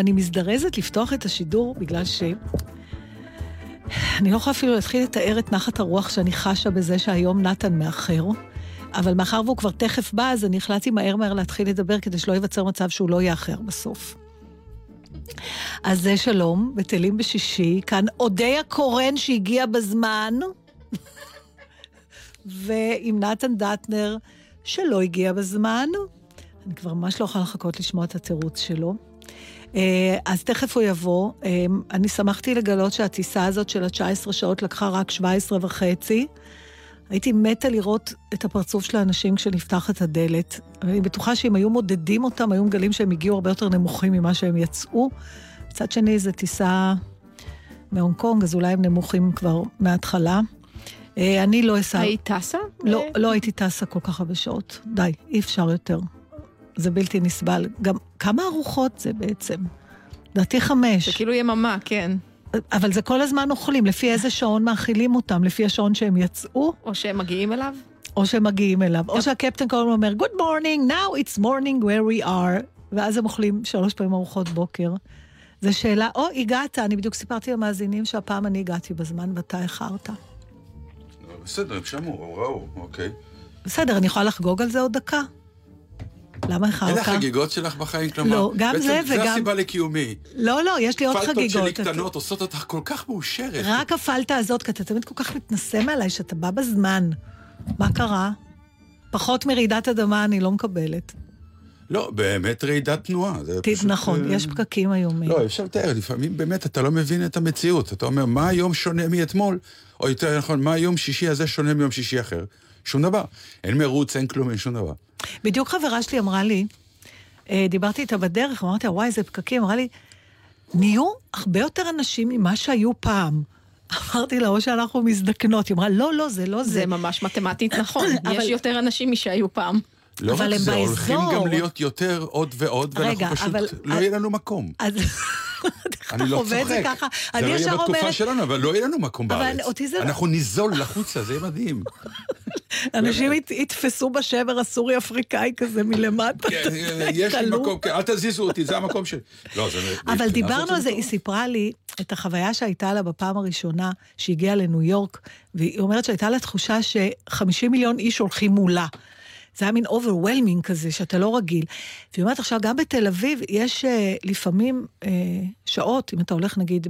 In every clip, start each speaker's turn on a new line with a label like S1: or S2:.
S1: אני מזדרזת לפתוח את השידור בגלל ש... אני לא יכולה אפילו להתחיל לתאר את נחת הרוח שאני חשה בזה שהיום נתן מאחר, אבל מאחר והוא כבר תכף בא, אז אני החלטתי מהר מהר להתחיל לדבר כדי שלא ייווצר מצב שהוא לא יאחר בסוף. אז זה שלום, בטלים בשישי, כאן אודיה קורן שהגיע בזמן, ועם נתן דטנר שלא הגיע בזמן. אני כבר ממש לא יכולה לחכות לשמוע את התירוץ שלו. אה, אז תכף הוא יבוא. אה, אני שמחתי לגלות שהטיסה הזאת של ה-19 שעות לקחה רק 17 וחצי. הייתי מתה לראות את הפרצוף של האנשים כשנפתחת הדלת. אני בטוחה שאם היו מודדים אותם, היו מגלים שהם הגיעו הרבה יותר נמוכים ממה שהם יצאו. מצד שני, זו טיסה מהונג קונג, אז אולי הם נמוכים כבר מההתחלה. אה, אני לא אסע...
S2: היית טסה?
S1: לא, לא הייתי טסה כל כך הרבה שעות. די, אי אפשר יותר. זה בלתי נסבל. גם כמה ארוחות זה בעצם? לדעתי חמש.
S2: זה כאילו יממה, כן.
S1: אבל זה כל הזמן אוכלים, לפי איזה שעון מאכילים אותם, לפי השעון שהם יצאו.
S2: או שהם מגיעים אליו.
S1: או שהם מגיעים אליו. או שהקפטן כל הזמן אומר, Good morning, now it's morning where we are. ואז הם אוכלים שלוש פעמים ארוחות בוקר. זו שאלה, או, הגעת, אני בדיוק סיפרתי למאזינים שהפעם אני הגעתי בזמן ואתה איחרת.
S3: בסדר, הם שמעו, הם ראו, אוקיי.
S1: בסדר, אני יכולה לחגוג על זה עוד דקה. למה איחרת?
S3: אלה החגיגות שלך בחיים? כלומר,
S1: לא, גם
S3: בעצם
S1: זה וגם...
S3: זה הסיבה לקיומי.
S1: לא, לא, יש לי עוד חגיגות.
S3: פלטות שלי קטנות עושות אותך כל כך מאושרת.
S1: רק הפלטה הזאת, כי אתה תמיד כל כך מתנשא מעליי, שאתה בא בזמן. מה קרה? פחות מרעידת אדמה אני לא מקבלת.
S3: לא, באמת רעידת תנועה. פשוט,
S1: נכון,
S3: אה,
S1: יש פקקים היום.
S3: לא, אפשר לתאר, לפעמים באמת אתה לא מבין את המציאות. אתה אומר, מה היום שונה מאתמול? או יותר נכון, מה יום שישי הזה שונה מיום שישי אחר? שום דבר. אין מרוץ, אין כלום, אין שום דבר.
S1: בדיוק חברה שלי אמרה לי, אה, דיברתי איתה בדרך, אמרתי לה, וואי, איזה פקקים, אמרה לי, נהיו הרבה יותר אנשים ממה שהיו פעם. אמרתי לה, או שאנחנו מזדקנות. היא אמרה, לא, לא, זה לא זה.
S2: זה ממש מתמטית נכון.
S1: אבל-
S2: יש יותר אנשים משהיו פעם.
S3: לא
S1: אבל
S3: רק זה,
S1: באזור.
S3: הולכים גם להיות יותר עוד ועוד,
S1: רגע,
S3: ואנחנו פשוט,
S1: אבל-
S3: לא יהיה לנו מקום.
S1: אז
S3: אני לא
S1: את זה
S3: צוחק.
S1: ככה?
S3: זה לא יהיה בתקופה שלנו, אבל לא יהיה לנו מקום
S1: אבל
S3: בארץ.
S1: אותי זה לא-
S3: אנחנו ניזול החוצה, זה יהיה מדהים.
S1: אנשים ית- יתפסו בשבר הסורי-אפריקאי כזה מלמטה.
S3: כן, יש לי. מקום, כן, אל תזיזו אותי, זה המקום שלי. לא.
S1: אבל דיברנו על זה. היא סיפרה לי את החוויה שהייתה לה בפעם הראשונה שהיא הגיעה לניו יורק, והיא אומרת שהייתה לה תחושה ש-50 מיליון איש הולכים מולה. זה היה מין overwhelming כזה, שאתה לא רגיל. והיא אומרת עכשיו, גם בתל אביב יש אה, לפעמים אה, שעות, אם אתה הולך נגיד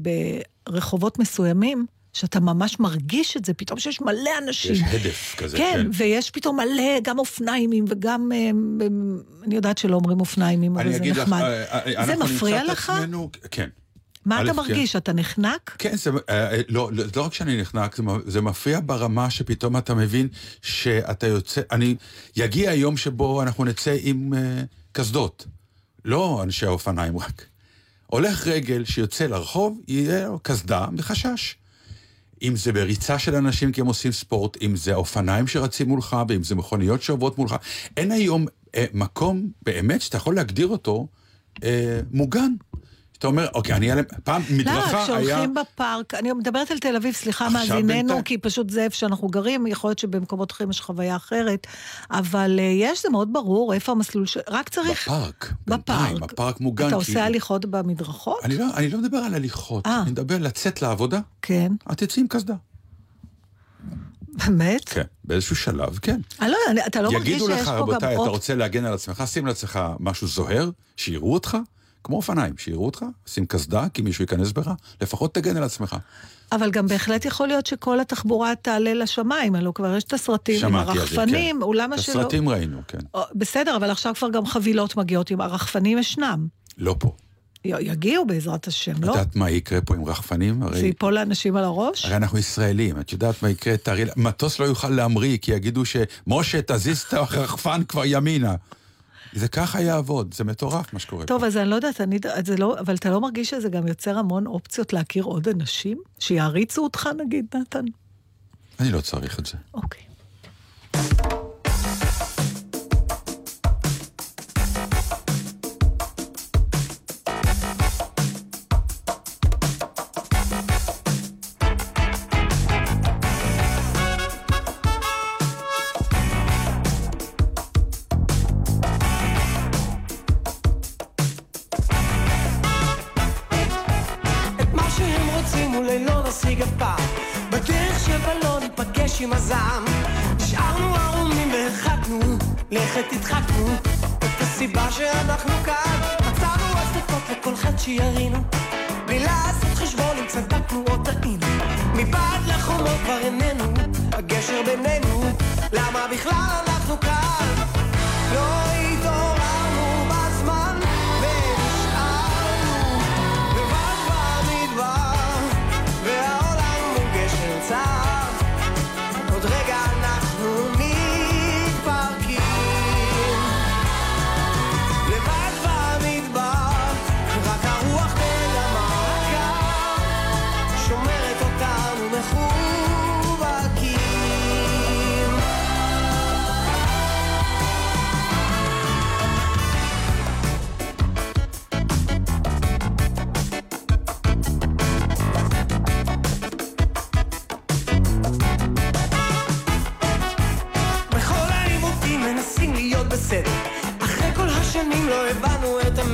S1: ברחובות מסוימים, שאתה ממש מרגיש את זה, פתאום שיש מלא אנשים.
S3: יש הדף כזה,
S1: כן,
S3: כן.
S1: ויש פתאום מלא, גם אופניימים וגם, אה, אני יודעת שלא אומרים אופניימים, אבל זה
S3: לך,
S1: נחמד.
S3: אה,
S1: זה
S3: אנחנו
S1: מפריע
S3: נמצא את
S1: לך?
S3: עצמנו- כן.
S1: מה אתה
S3: כן.
S1: מרגיש? אתה נחנק?
S3: כן, זה, אה, אה, לא, לא לא רק שאני נחנק, זה, זה מפריע ברמה שפתאום אתה מבין שאתה יוצא, אני, יגיע היום שבו אנחנו נצא עם אה, קסדות, לא אנשי האופניים רק. הולך רגל שיוצא לרחוב, יהיה לו קסדה מחשש. אם זה בריצה של אנשים כי הם עושים ספורט, אם זה אופניים שרצים מולך, ואם זה מכוניות שעוברות מולך. אין היום אה, מקום באמת שאתה יכול להגדיר אותו אה, מוגן. אתה אומר, אוקיי, אני אעלה, פעם
S1: לא,
S3: מדרכה היה...
S1: כשהולכים בפארק, אני מדברת על תל אביב, סליחה מאזיננו. כי פשוט זה איפה שאנחנו גרים, יכול להיות שבמקומות אחרים יש חוויה אחרת, אבל אה, יש, זה מאוד ברור, איפה המסלול ש... רק צריך...
S3: בפארק,
S1: בפארק.
S3: הפארק מוגן.
S1: אתה עושה הליכות במדרכות?
S3: אני לא, אני לא מדבר על הליכות,
S1: אה.
S3: אני מדבר לצאת לעבודה,
S1: כן.
S3: את תצאי עם קסדה.
S1: באמת?
S3: כן, באיזשהו שלב, כן.
S1: אני לא, אני- אתה לא מרגיש
S3: יגידו
S1: שיש
S3: לך,
S1: פה גם
S3: רבותיי, אתה. רוצה להגן על עצמך, שים לעצמך משהו זוהר, שיראו אותך, כמו אופניים, שיראו אותך, שים קסדה, כי מישהו ייכנס בך, לפחות תגן על עצמך.
S1: אבל גם בהחלט יכול להיות שכל התחבורה תעלה לשמיים, הלוא כבר יש את הסרטים עם
S3: זה,
S1: הרחפנים,
S3: כן.
S1: אולם
S3: את
S1: שלא...
S3: הסרטים ראינו, כן.
S1: בסדר, אבל עכשיו כבר גם חבילות מגיעות עם הרחפנים ישנם.
S3: לא פה.
S1: י- יגיעו בעזרת השם,
S3: את
S1: לא?
S3: יודעת מה יקרה פה עם רחפנים?
S1: זה
S3: הרי,
S1: ייפול לאנשים על הראש?
S3: הרי אנחנו ישראלים, את יודעת מה יקרה? תארי, מטוס לא יוכל להמריא, כי יגידו שמשה, תזיז את הרחפן כבר ימינה. זה ככה יעבוד, זה מטורף מה שקורה
S1: טוב,
S3: פה.
S1: אז אני לא יודעת, אני, זה לא, אבל אתה לא מרגיש שזה גם יוצר המון אופציות להכיר עוד אנשים? שיעריצו אותך נגיד, נתן?
S3: אני לא צריך את זה.
S1: אוקיי.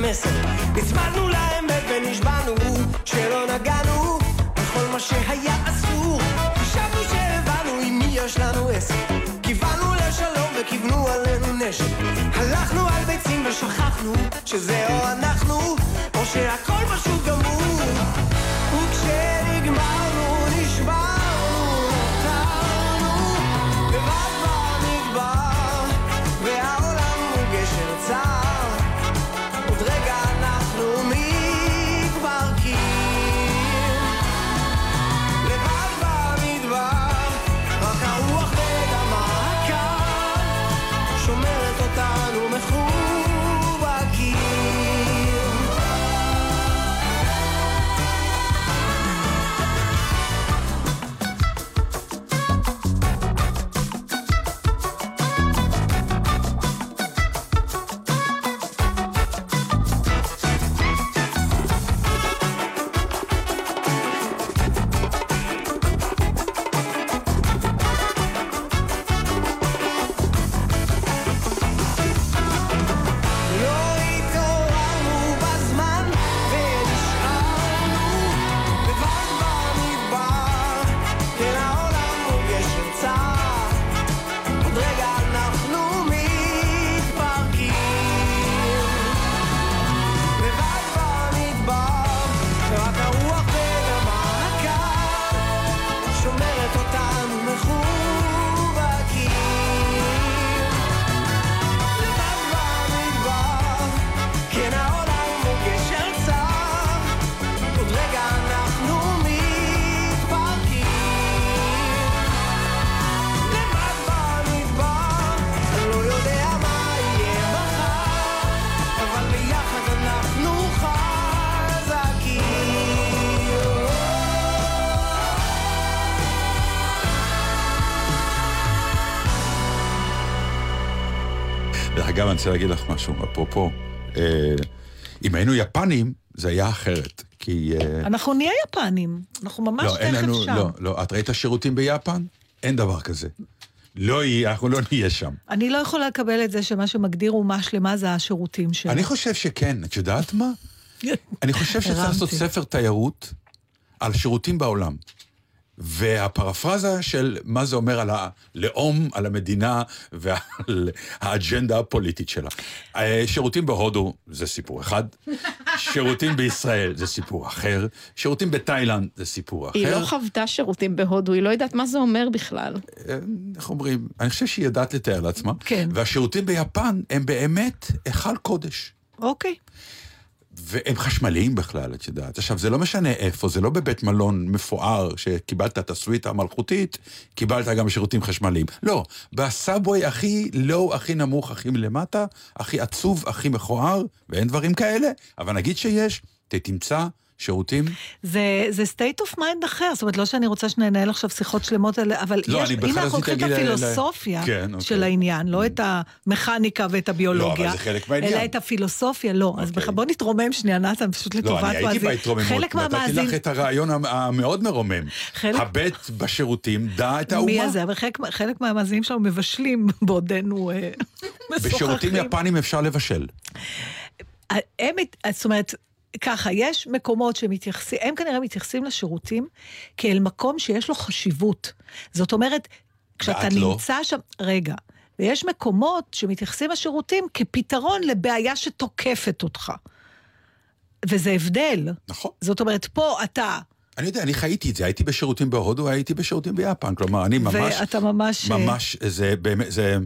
S4: המסר נצמדנו לאמת ונשבענו שלא נגענו בכל מה שהיה אסור. חשבנו שהבנו עם מי יש לנו עסק. כיוונו לשלום וכיוונו עלינו נשק. הלכנו על ביצים ושכחנו שזהו אנחנו או שהכל פשוט גמור. וכשנגמרנו
S3: רוצה להגיד לך משהו, אפרופו, אה, אם היינו יפנים, זה היה אחרת, כי... אה,
S1: אנחנו נהיה יפנים, אנחנו ממש
S3: לא, אין
S1: תכף
S3: לנו,
S1: שם.
S3: לא, לא, את ראית שירותים ביפן? אין דבר כזה. לא יהיה, אנחנו לא נהיה שם.
S1: אני לא יכולה לקבל את זה שמה שמגדיר אומה שלמה זה השירותים שלה.
S3: אני חושב שכן, את יודעת מה? אני חושב שצריך. לעשות ספר תיירות על שירותים בעולם. והפרפרזה של מה זה אומר על הלאום, על המדינה ועל האג'נדה הפוליטית שלה. אה, שירותים בהודו זה סיפור אחד, שירותים בישראל זה סיפור אחר, שירותים בתאילנד זה סיפור אחר.
S2: היא לא חוותה שירותים בהודו, היא לא יודעת מה זה אומר בכלל.
S3: אה, איך אומרים? אני חושב שהיא יודעת לתאר לעצמה.
S1: כן.
S3: והשירותים ביפן הם באמת היכל קודש.
S1: אוקיי.
S3: והם חשמליים בכלל, את יודעת. עכשיו, זה לא משנה איפה, זה לא בבית מלון מפואר שקיבלת את הסוויטה המלכותית, קיבלת גם שירותים חשמליים. לא, בסאבווי הכי לואו, הכי נמוך, הכי מלמטה, הכי עצוב, הכי מכוער, ואין דברים כאלה, אבל נגיד שיש, אתה תמצא שירותים.
S1: זה, זה state of mind אחר, זאת אומרת, לא שאני רוצה שננהל עכשיו שיחות שלמות. אבל
S3: לא,
S1: יש, הנה אנחנו לוקחים את
S3: להגיד ל-
S1: הפילוסופיה
S3: כן, אוקיי.
S1: של העניין, לא את המכניקה ואת הביולוגיה.
S3: לא, אבל זה חלק מהעניין.
S1: אלא את הפילוסופיה, לא. אז
S3: אוקיי.
S1: בכלל בוא נתרומם שנייה, נתן, פשוט לטובת
S3: לא, אני הייתי
S1: מאזין.
S3: בהתרוממות,
S1: חלק
S3: נתתי. לך את הרעיון המ- המאוד מרומם.
S1: חלק-
S3: הבט בשירותים, דע את האומה.
S1: מי הזה? אבל חלק, חלק מהמאזינים שלנו מבשלים בעודנו אה, משוחחים.
S3: בשירותים יפנים אפשר לבשל.
S1: הם, מת- זאת אומרת, ככה, יש מקומות שמתייחסים, הם כנראה מתייחסים לשירותים כאל מקום שיש לו חשיבות. זאת אומרת, כשאתה
S3: לא?
S1: נמצא שם, רגע, ויש מקומות שמתייחסים לשירותים כפתרון לבעיה שתוקפת אותך. וזה הבדל.
S3: נכון.
S1: זאת אומרת, פה אתה,
S3: אני יודע, אני חייתי את זה, הייתי בשירותים בהודו, הייתי בשירותים ביפן, כלומר, אני ממש...
S1: ואתה ממש... אה,
S3: ממש, זה באמת, זה...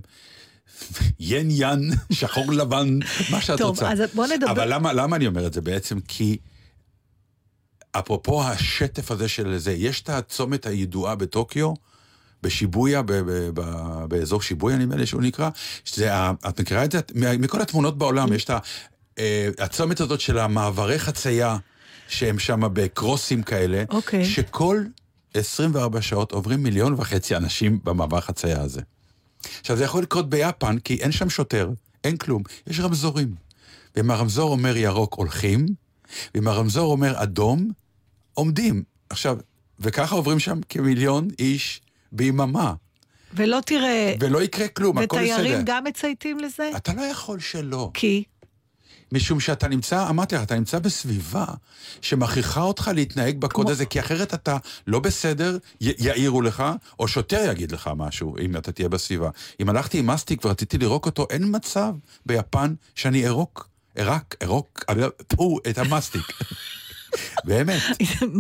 S3: ין ין, שחור לבן, מה שאת
S1: טוב,
S3: רוצה.
S1: אז בוא נדבר-
S3: אבל למה, למה אני אומר את זה בעצם? כי אפרופו השטף הזה של זה, יש את הצומת הידועה בטוקיו, בשיבויה, ב- ב- ב- באזור שיבויה נדמה לי שהוא נקרא, שזה, את מכירה את זה? מכל התמונות בעולם, יש את אה, הצומת הזאת של המעברי חצייה, שהם שם בקרוסים כאלה,
S1: אוקיי.
S3: שכל 24 שעות עוברים מיליון וחצי אנשים במעבר חצייה הזה. עכשיו, זה יכול לקרות ביפן, כי אין שם שוטר, אין כלום, יש רמזורים. ואם הרמזור אומר ירוק, הולכים, ואם הרמזור אומר אדום, עומדים. עכשיו, וככה עוברים שם כמיליון איש ביממה,
S1: ולא תראה,
S3: ולא יקרה כלום, הכל בסדר.
S1: ותיירים גם מצייתים לזה?
S3: אתה לא יכול שלא.
S1: כי?
S3: משום שאתה נמצא, אמרתי לך, אתה נמצא בסביבה שמכריחה אותך להתנהג בקוד
S1: כמו-
S3: הזה, כי אחרת אתה לא בסדר, י- יעירו לך, או שוטר יגיד לך משהו, אם אתה תהיה בסביבה. אם הלכתי עם מסטיק ורציתי לירוק אותו, אין מצב ביפן שאני ארוק, ארק, ארוק, פו, את המסטיק. באמת.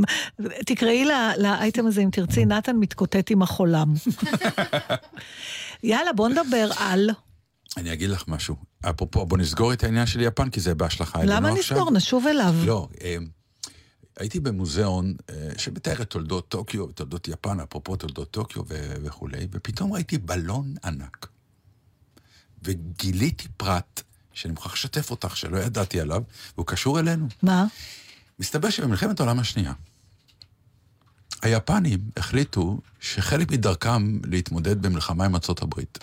S1: תקראי לאייטם הזה, אם תרצי, נתן מתקוטט עם החולם. יאללה, בוא נדבר על...
S3: אני אגיד לך משהו. אפרופו, בוא נסגור את העניין של יפן, כי זה בהשלכה אלינו
S1: למה
S3: עכשיו.
S1: נסגור? נשוב אליו.
S3: לא, אה, הייתי במוזיאון אה, שמתאר את תולדות טוקיו, תולדות יפן, אפרופו תולדות טוקיו ו- וכולי, ופתאום ראיתי בלון ענק. וגיליתי פרט שאני מוכרח לשתף אותך, שלא ידעתי עליו, והוא קשור אלינו.
S1: מה?
S3: מסתבר שבמלחמת העולם השנייה, היפנים החליטו שחלק מדרכם להתמודד במלחמה עם ארצות הברית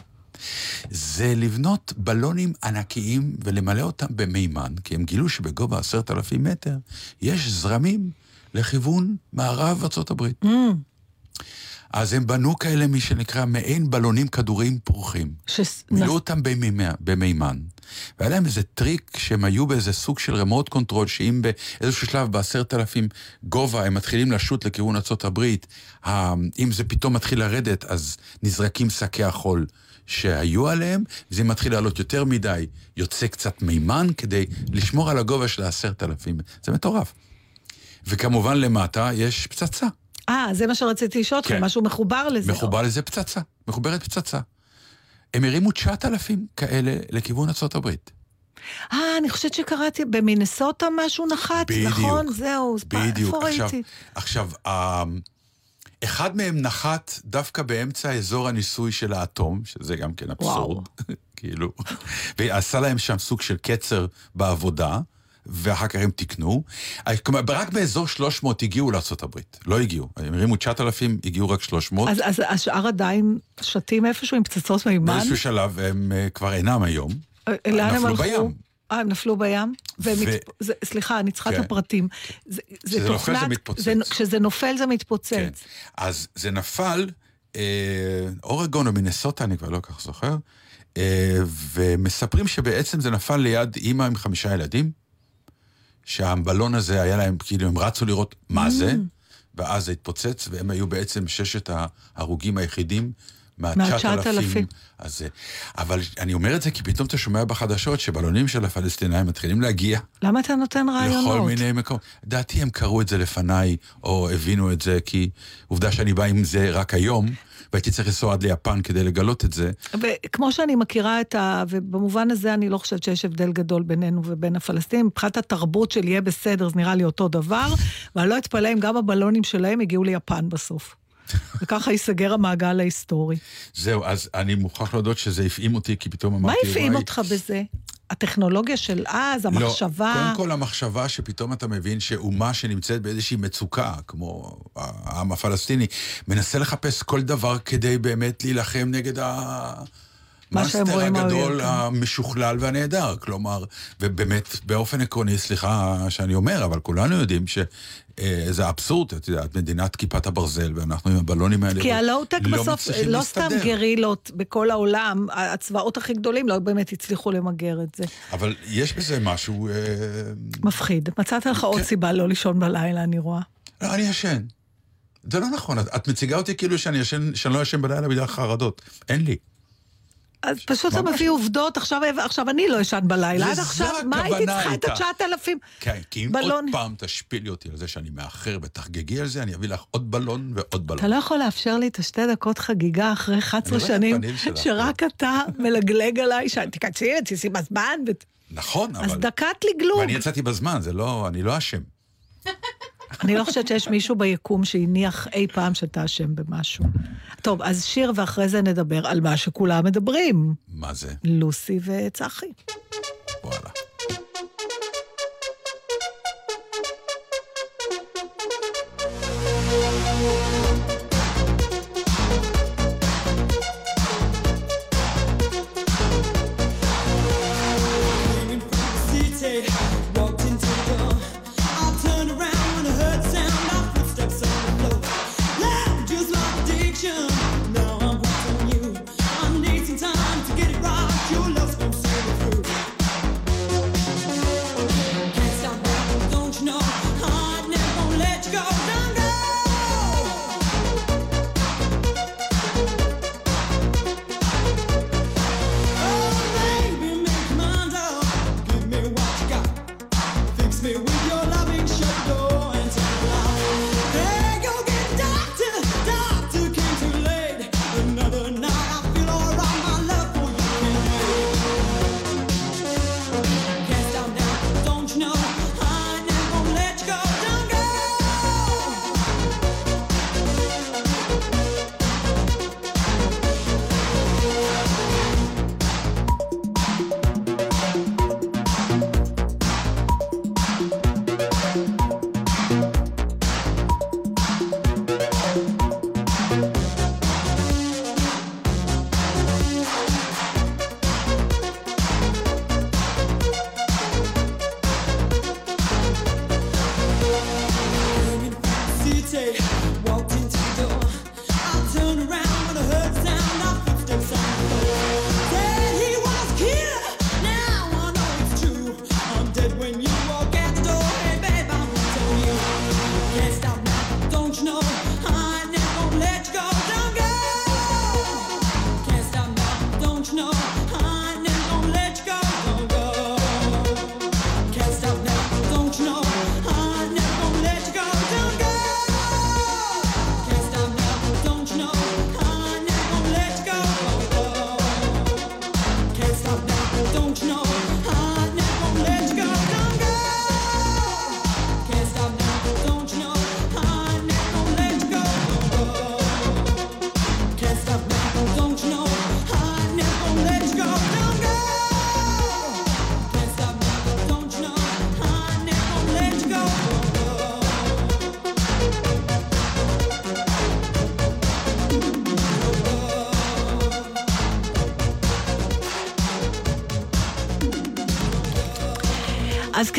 S3: זה לבנות בלונים ענקיים ולמלא אותם במימן, כי הם גילו שבגובה עשרת אלפים מטר יש זרמים לכיוון מערב הברית.
S1: Mm,
S3: אז הם בנו כאלה, מי שנקרא, מעין בלונים כדוריים פרוחים.
S1: ש...
S3: מילאו אותם במימה, במימן. והיה להם איזה טריק שהם היו באיזה סוג של remote control, שאם באיזשהו שלב בעשרת אלפים גובה הם מתחילים לשוט לכיוון ארה"ב, אם זה פתאום מתחיל לרדת, אז נזרקים שקי החול שהיו עליהם, וזה מתחיל לעלות יותר מדי, יוצא קצת מימן כדי לשמור על הגובה של העשרת אלפים. זה מטורף. וכמובן למטה יש פצצה.
S1: אה, זה מה שרציתי לשאול אותך,
S3: כן.
S1: משהו מחובר לזה.
S3: מחובר לזה פצצה, מחוברת פצצה. הם הרימו 9,000 כאלה לכיוון ארה"ב.
S1: אה, אני חושבת שקראתי, במינסוטה משהו נחת,
S3: בדיוק.
S1: נכון? זהו,
S3: בדיוק.
S1: איפה
S3: עכשיו,
S1: ראיתי?
S3: עכשיו, ה- אחד מהם נחת דווקא באמצע אזור הניסוי של האטום, שזה גם כן אבסורד, כאילו, ועשה להם שם סוג של קצר בעבודה, ואחר כך הם תיקנו. כלומר, רק באזור 300 הגיעו לארה"ב, לא הגיעו. הם הרימו 9,000, הגיעו רק 300.
S1: אז, אז השאר עדיין שתים איפשהו עם פצצות מימן?
S3: באיזשהו שלב הם אה, כבר אינם היום.
S1: אה, לאן הם הלכו?
S3: בים.
S1: אה, הם נפלו בים?
S3: ו-
S1: מתפ... זה, סליחה, אני צריכה
S3: כן.
S1: את הפרטים. זה, זה
S3: כשזה נופל זה מתפוצץ.
S1: זה, כשזה נופל זה מתפוצץ.
S3: כן. אז זה נפל, אה, אורגון או מינסוטה, אני כבר לא כל כך זוכר, אה, ומספרים שבעצם זה נפל ליד אימא עם חמישה ילדים, שהבלון הזה היה להם, כאילו הם רצו לראות מה זה,
S5: ואז זה התפוצץ, והם היו בעצם ששת ההרוגים היחידים
S1: מה-9,000.
S5: אז, אה, אבל אני אומר את זה כי פתאום אתה שומע בחדשות שבלונים של הפלסטינאים מתחילים להגיע
S1: למה אתה נותן רעיונות?
S5: לכל מיני מקומות. לדעתי הם קראו את זה לפניי, או הבינו את זה, כי עובדה שאני בא עם זה רק היום, והייתי צריך לנסוע עד ליפן כדי לגלות את זה.
S1: וכמו שאני מכירה את ה... ובמובן הזה אני לא חושבת שיש הבדל גדול בינינו ובין הפלסטינים. מבחינת התרבות של יהיה בסדר, זה נראה לי אותו דבר, ואני לא אתפלא אם גם הבלונים שלהם הגיעו ליפן בסוף. וככה ייסגר המעגל ההיסטורי.
S5: זהו, אז אני מוכרח להודות שזה הפעים אותי, כי פתאום אמרתי...
S1: מה הפעים אותך בזה? הטכנולוגיה של אז, המחשבה...
S5: לא, קודם כל המחשבה שפתאום אתה מבין שאומה שנמצאת באיזושהי מצוקה, כמו העם הפלסטיני, מנסה לחפש כל דבר כדי באמת להילחם נגד ה... מאסטר הגדול, המשוכלל והנהדר, כלומר, ובאמת, באופן עקרוני, סליחה שאני אומר, אבל כולנו יודעים שזה אה, אבסורד, את יודעת, מדינת כיפת הברזל, ואנחנו עם הבלונים האלה
S1: כי הלואו-טק לא בסוף, לא סתם גרילות בכל העולם, הצבאות הכי גדולים לא באמת הצליחו למגר את זה.
S5: אבל יש בזה משהו... אה,
S1: מפחיד. מצאת לך עוד כן. סיבה לא לישון בלילה, אני רואה.
S5: לא, אני ישן. זה לא נכון, את מציגה אותי כאילו שאני ישן, שאני לא ישן בלילה בגלל חרדות. אין לי.
S1: אז פשוט אתה מביא עובדות, עכשיו, עכשיו אני לא אשן בלילה, עד עכשיו, מה הייתי צריכה את התשעת אלפים
S5: כן, כי אם בלון... עוד פעם תשפילי אותי על זה שאני מאחר ותחגגי על זה, אני אביא לך עוד בלון ועוד בלון.
S1: אתה לא יכול לאפשר לי את השתי דקות חגיגה אחרי 11 שנים, שרק אתה מלגלג עליי, שתיכנסי, תיסעי בזמן. ו...
S5: נכון,
S1: אבל... אז דקת לגלוג.
S5: ואני יצאתי בזמן, זה לא, אני לא אשם.
S1: אני לא חושבת שיש מישהו ביקום שהניח אי פעם שאתה אשם במשהו. טוב, אז שיר ואחרי זה נדבר על מה שכולם מדברים.
S5: מה זה?
S1: לוסי וצחי.
S5: וואלה.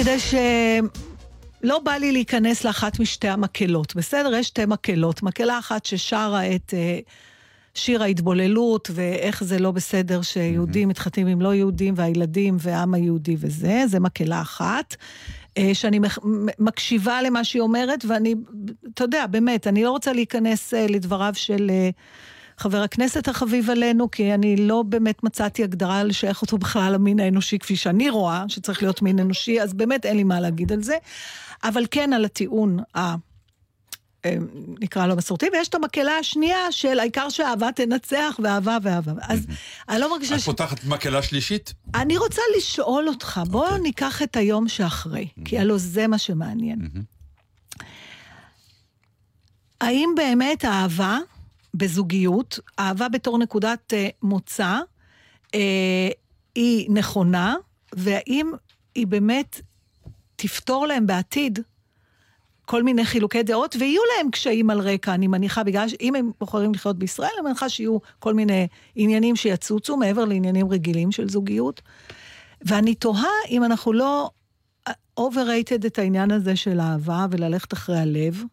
S1: כדי ש... לא בא לי להיכנס לאחת משתי המקהלות, בסדר? יש שתי מקהלות. מקהלה אחת ששרה את uh, שיר ההתבוללות, ואיך זה לא בסדר שיהודים מתחתנים עם לא יהודים, והילדים והעם היהודי וזה, זה מקהלה אחת. אה, שאני מח- מקשיבה למה שהיא אומרת, ואני, אתה יודע, באמת, אני לא רוצה להיכנס אה, לדבריו של אה, חבר הכנסת החביב עלינו, כי אני לא באמת מצאתי הגדרה לשייך אותו בכלל למין האנושי, כפי שאני רואה, שצריך להיות מין אנושי, אז באמת אין לי מה להגיד על זה. אבל כן על הטיעון ה... אה, נקרא לו מסורתי, ויש את המקהלה השנייה של העיקר שהאהבה תנצח, ואהבה ואהבה. אז אני לא מרגישה
S3: את
S1: ש...
S3: פותחת מקהלה שלישית?
S1: אני רוצה לשאול אותך, בוא
S3: אוקיי.
S1: ניקח את היום שאחרי, כי הלוא זה מה שמעניין. האם באמת האהבה בזוגיות, אהבה בתור נקודת אה, מוצא, אה, היא נכונה, והאם היא באמת תפתור להם בעתיד כל מיני חילוקי דעות, ויהיו להם קשיים על רקע, אני מניחה, בגלל שאם הם בוחרים לחיות בישראל, אני מניחה שיהיו כל מיני עניינים שיצוצו מעבר לעניינים רגילים של זוגיות. ואני תוהה אם אנחנו לא overrated את העניין הזה של אהבה וללכת אחרי הלב,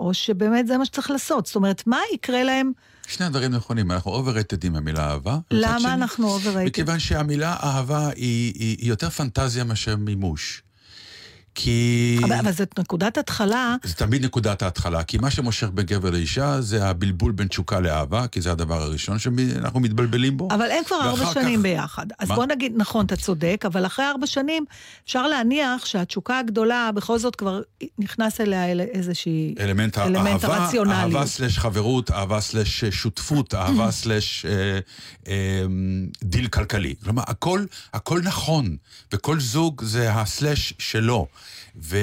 S1: או שבאמת זה מה שצריך לעשות. זאת אומרת, מה יקרה להם?
S3: שני הדברים נכונים, אנחנו overrated עם המילה אהבה.
S1: למה אנחנו overrated?
S3: מכיוון שהמילה אהבה היא, היא, היא יותר פנטזיה מאשר מימוש. כי...
S1: אבל, אבל זאת נקודת התחלה,
S3: זה תמיד נקודת ההתחלה, כי מה שמושך בין גבר לאישה זה הבלבול בין תשוקה לאהבה, כי זה הדבר הראשון שאנחנו מתבלבלים בו.
S1: אבל הם כבר ארבע שנים
S3: כך-
S1: ביחד. אז
S3: מה?
S1: בוא נגיד, נכון, אתה צודק, אבל אחרי ארבע שנים אפשר להניח שהתשוקה הגדולה, בכל זאת כבר נכנס אליה אל- איזושהי...
S3: אלמנט
S1: הרציונליות.
S3: אהבה סלש חברות, אהבה סלש שותפות, אהבה סלש אה, אה, דיל כלכלי. כלומר, הכל, הכל נכון, וכל זוג זה הסלש שלו. ו,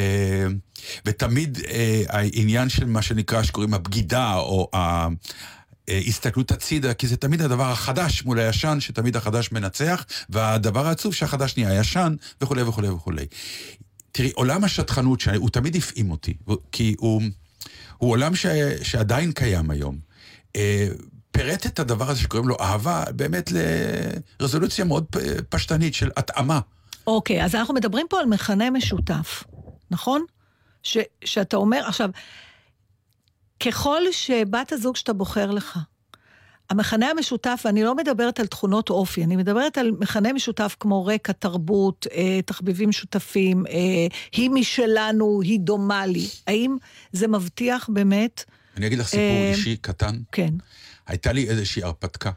S3: ותמיד אה, העניין של מה שנקרא, שקוראים הבגידה, או ה... אה, הסתכלות הצידה, כי זה תמיד הדבר החדש מול הישן, שתמיד החדש מנצח, והדבר העצוב שהחדש נהיה ישן, וכולי וכולי וכולי. תראי, עולם השטחנות, שהוא תמיד הפעים אותי, כי הוא, הוא עולם ש, שעדיין קיים היום. אה, פירט את הדבר הזה שקוראים לו אהבה, באמת לרזולוציה מאוד פשטנית של התאמה.
S1: אוקיי, אז אנחנו מדברים פה על מכנה משותף, נכון? ש, שאתה אומר, עכשיו, ככל שבת הזוג שאתה בוחר לך, המכנה המשותף, ואני לא מדברת על תכונות אופי, אני מדברת על מכנה משותף כמו רקע, תרבות, אה, תחביבים שותפים, אה, היא משלנו, היא דומה לי. האם זה מבטיח באמת?
S3: אני אגיד לך סיפור
S1: אה,
S3: אישי קטן.
S1: כן.
S3: הייתה לי איזושהי הרפתקה,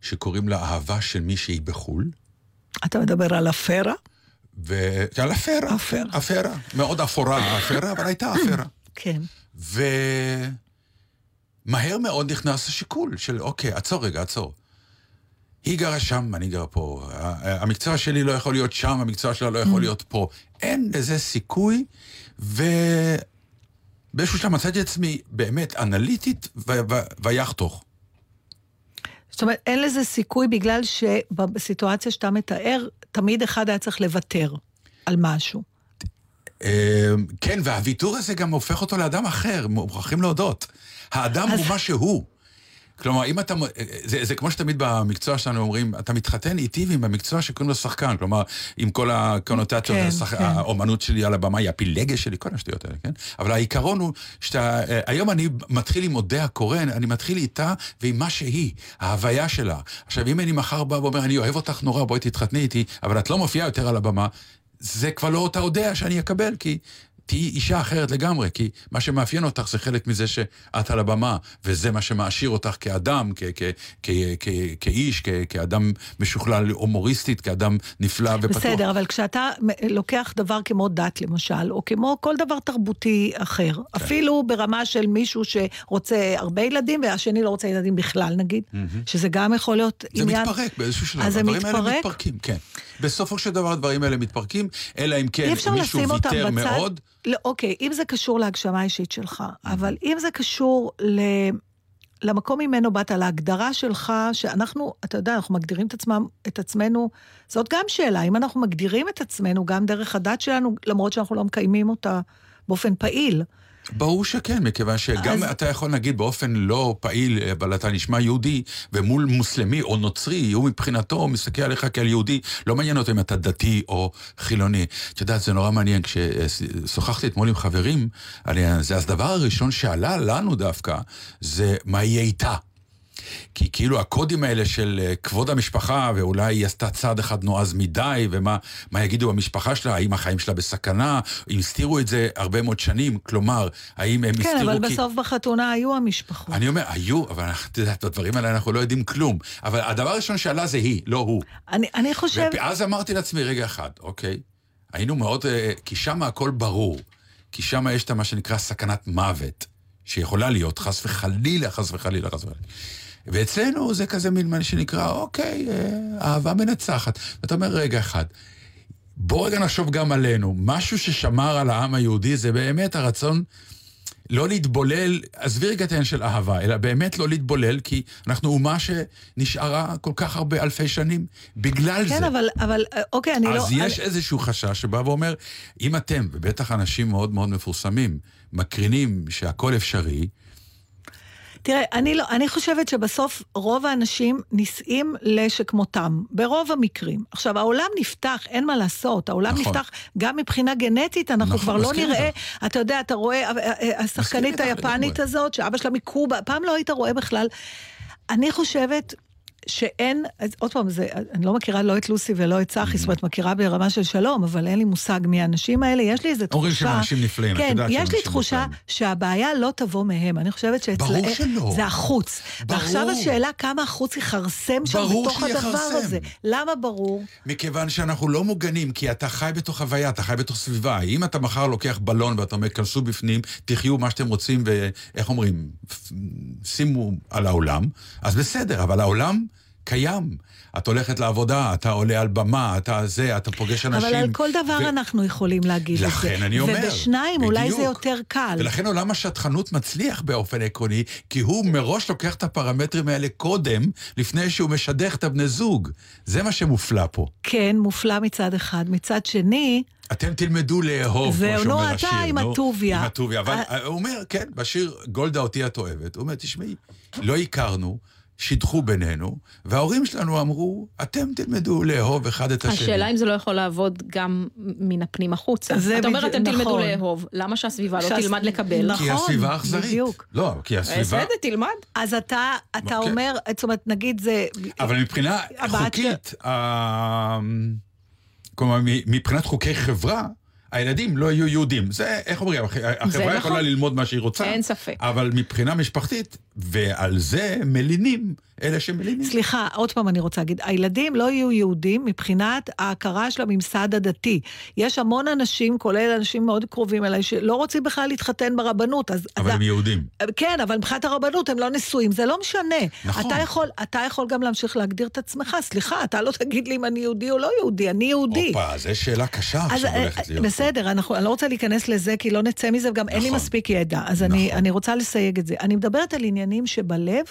S3: שקוראים לה אהבה של מישהי בחו"ל,
S1: אתה מדבר על אפרה?
S3: ו... על אפרה.
S1: אפרה.
S3: אפרה. מאוד אפורה אפרה, אבל הייתה אפרה.
S1: כן.
S3: ומהר מאוד נכנס השיקול של, אוקיי, עצור רגע, עצור. היא גרה שם, אני גר פה. המקצוע שלי לא יכול להיות שם, המקצוע שלה לא יכול להיות פה. אין לזה סיכוי, ובאיזשהו שלב מצאתי את עצמי באמת אנליטית ויחתוך.
S1: זאת אומרת, אין לזה סיכוי בגלל שבסיטואציה שאתה מתאר, תמיד אחד היה צריך לוותר על משהו.
S3: אה, כן, והוויתור הזה גם הופך אותו לאדם אחר, מוכרחים להודות. האדם
S1: אז-
S3: הוא מה שהוא. כלומר, אם אתה... זה, זה כמו שתמיד במקצוע שלנו אומרים, אתה מתחתן איתי ועם המקצוע שקוראים לו שחקן. כלומר, עם כל הקונוטציות,
S1: כן,
S3: השח...
S1: כן.
S3: האומנות שלי על הבמה היא הפילגש שלי, כל השטויות האלה, כן? אבל העיקרון הוא שאתה... אה, היום אני מתחיל עם אודיה קורן, אני מתחיל איתה ועם מה שהיא, ההוויה שלה. עכשיו, אם אני מחר בא ואומר, אני אוהב אותך נורא, בואי תתחתני איתי, אבל את לא מופיעה יותר על הבמה, זה כבר לא אותה אודיה שאני אקבל, כי תהיי אישה אחרת לגמרי, כי מה שמאפיין אותך זה חלק מזה שאת על הבמה, וזה מה שמעשיר אותך כאדם, כ- כ- כ- כ- כאיש, כ- כאדם משוכלל הומוריסטית, כאדם נפלא ופתוח.
S1: בסדר, אבל כשאתה לוקח דבר כמו דת, למשל, או כמו כל דבר תרבותי אחר,
S3: כן.
S1: אפילו ברמה של מישהו שרוצה הרבה ילדים, והשני לא רוצה ילדים בכלל, נגיד, שזה גם יכול להיות
S3: זה
S1: עניין...
S3: מתפרק באיזשהו שלב.
S1: זה
S3: הדברים האלה
S1: מתפרק?
S3: מתפרקים, כן. בסופו של דבר הדברים האלה מתפרקים, אלא אם כן
S1: אי אפשר
S3: מישהו
S1: לשים אותם
S3: ויתר
S1: בצד.
S3: מאוד.
S1: לא, אוקיי, אם זה קשור להגשמה האישית שלך, אבל אם זה קשור ל... למקום ממנו באת, להגדרה שלך, שאנחנו, אתה יודע, אנחנו מגדירים את, עצמם, את עצמנו, זאת גם שאלה, אם אנחנו מגדירים את עצמנו גם דרך הדת שלנו, למרות שאנחנו לא מקיימים אותה באופן פעיל.
S3: ברור שכן, מכיוון שגם
S1: אז-
S3: אתה יכול להגיד באופן לא פעיל, אבל אתה נשמע יהודי, ומול מוסלמי או נוצרי, הוא מבחינתו מסתכל עליך כעל יהודי, לא מעניין אותו אם אתה דתי או חילוני. את יודעת, זה נורא מעניין, כששוחחתי אתמול עם חברים על הזה, אז הדבר הראשון שעלה לנו דווקא, זה מה יהיה איתה. כי כאילו הקודים האלה של אה, כבוד המשפחה, ואולי היא עשתה צעד אחד נועז מדי, ומה מה יגידו המשפחה שלה, האם החיים שלה בסכנה, אם הסתירו את זה הרבה מאוד שנים, כלומר, האם הם הסתירו
S1: כן,
S3: כי...
S1: אבל בסוף בחתונה היו המשפחות.
S3: אני אומר, היו, אבל את יודעת, בדברים האלה אנחנו לא יודעים כלום. אבל הדבר הראשון שעלה זה היא, לא הוא.
S1: אני, אני חושבת...
S3: ואז אמרתי לעצמי, רגע אחד, אוקיי, היינו מאוד, אה, כי שם הכל ברור. כי שם יש את מה שנקרא סכנת מוות, שיכולה להיות, חס וחלילה, חס וחלילה, חס וחלילה. ואצלנו זה כזה מין מה שנקרא, אוקיי, אה, אהבה מנצחת. ואתה אומר, רגע אחד, בוא רגע נחשוב גם עלינו. משהו ששמר על העם היהודי זה באמת הרצון לא להתבולל, עזבי רגע את העניין של אהבה, אלא באמת לא להתבולל, כי אנחנו אומה שנשארה כל כך הרבה אלפי שנים בגלל
S1: כן,
S3: זה.
S1: אבל, אבל, אה, אוקיי, אני לא...
S3: אז יש
S1: אני,
S3: איזשהו חשש שבא ואומר, אם אתם, ובטח אנשים מאוד מאוד מפורסמים, מקרינים שהכל אפשרי,
S1: תראה, אני, לא, אני חושבת שבסוף רוב האנשים נישאים לשכמותם, ברוב המקרים. עכשיו, העולם נפתח, אין מה לעשות, העולם
S3: נכון.
S1: נפתח גם מבחינה גנטית, אנחנו
S3: נכון,
S1: כבר לא נראה,
S3: איתך.
S1: אתה יודע, אתה רואה, אה, אה, השחקנית
S3: איתך
S1: היפנית. הזאת, שאבא שלה מקובה, פעם לא היית רואה בכלל. אני חושבת שאין, אז עוד פעם, זה, אני לא מכירה לא את לוסי ולא את
S3: Mm-hmm.
S1: צחי, זאת אומרת, מכירה ברמה של שלום, אבל אין לי מושג מי האנשים האלה, יש לי איזו תחושה...
S3: אומרים שהם אנשים נפלאים, את
S1: כן,
S3: יודעת שהם
S1: יש לי
S3: אנשים
S1: תחושה
S3: נפלאים.
S1: שהבעיה לא תבוא מהם, אני חושבת שאצלהם...
S3: ברור שלא.
S1: זה החוץ.
S3: ברור.
S1: ועכשיו השאלה כמה החוץ יכרסם שם בתוך הדבר
S3: שיכרסם.
S1: הזה. למה ברור?
S3: מכיוון שאנחנו לא מוגנים, כי אתה חי בתוך הוויה, אתה חי בתוך סביבה. אם אתה מחר לוקח בלון ואתה אומר, כנסו בפנים, תחיו מה שאתם רוצים, ואיך אומרים, שימו על העולם, אז בסדר, אבל העולם קיים. את הולכת לעבודה, אתה עולה על במה, אתה זה, אתה פוגש אנשים.
S1: אבל על כל דבר
S3: ו-
S1: אנחנו יכולים להגיד את זה.
S3: לכן אני אומר.
S1: ובשניים אולי זה
S3: בדיוק.
S1: יותר קל.
S3: ולכן עולם השטחנות מצליח באופן עקרוני, כי הוא מראש לוקח את הפרמטרים האלה קודם, לפני שהוא משדך את הבני זוג. זה מה שמופלא פה.
S1: כן, מופלא מצד אחד. מצד שני,
S3: אתם תלמדו לאהוב,
S1: זהו,
S3: כמו שאומר
S1: אתה
S3: השיר.
S1: עם
S3: נו,
S1: הטוביה.
S3: עם הטוביה. אבל
S1: אה,
S3: הוא אומר, כן, בשיר גולדה אותי את אוהבת. הוא אומר, תשמעי, לא הכרנו, שידחו בינינו, וההורים שלנו אמרו, אתם תלמדו לאהוב אחד את השני.
S2: השאלה אם זה לא יכול לעבוד גם מן הפנים החוצה.
S1: זה
S2: אתה אומר, אתם תלמדו
S1: נכון.
S2: לאהוב, למה שהסביבה לא תלמד לקבל?
S1: נכון.
S3: כי הסביבה אכזרית.
S1: בדיוק.
S3: לא, כי הסביבה...
S2: בסדר, תלמד.
S1: אז אתה, אתה
S3: כן.
S1: אומר, זאת אומרת, נגיד זה...
S3: אבל מבחינה חוקית, ה- כלומר, מ- מבחינת חוקי חברה, הילדים לא יהיו יהודים. זה, איך אומרים, הח- החברה
S2: נכון.
S3: יכולה ללמוד מה שהיא רוצה.
S2: אין ספק.
S3: אבל מבחינה משפחתית, ועל זה מלינים אלה שמלינים.
S1: סליחה, עוד פעם אני רוצה להגיד, הילדים לא יהיו יהודים מבחינת ההכרה של הממסד הדתי. יש המון אנשים, כולל אנשים מאוד קרובים אליי, שלא רוצים בכלל להתחתן ברבנות. אז,
S3: אבל
S1: אז,
S3: הם יהודים.
S1: כן, אבל מבחינת הרבנות הם לא נשואים, זה לא משנה.
S3: נכון.
S1: אתה יכול, אתה יכול גם להמשיך להגדיר את עצמך, סליחה, אתה לא תגיד לי אם אני יהודי או לא יהודי, אני יהודי.
S3: הופה, זו שאלה קשה
S1: אז
S3: עכשיו
S1: אה,
S3: הולכת להיות.
S1: בסדר, אנחנו, אני לא רוצה להיכנס לזה, כי לא נצא מזה, וגם אין לי
S3: נכון.
S1: מספיק ידע. אז אני,
S3: נכון.
S1: אני רוצה לסייג את זה. אני מדברת על עניינים שבלב,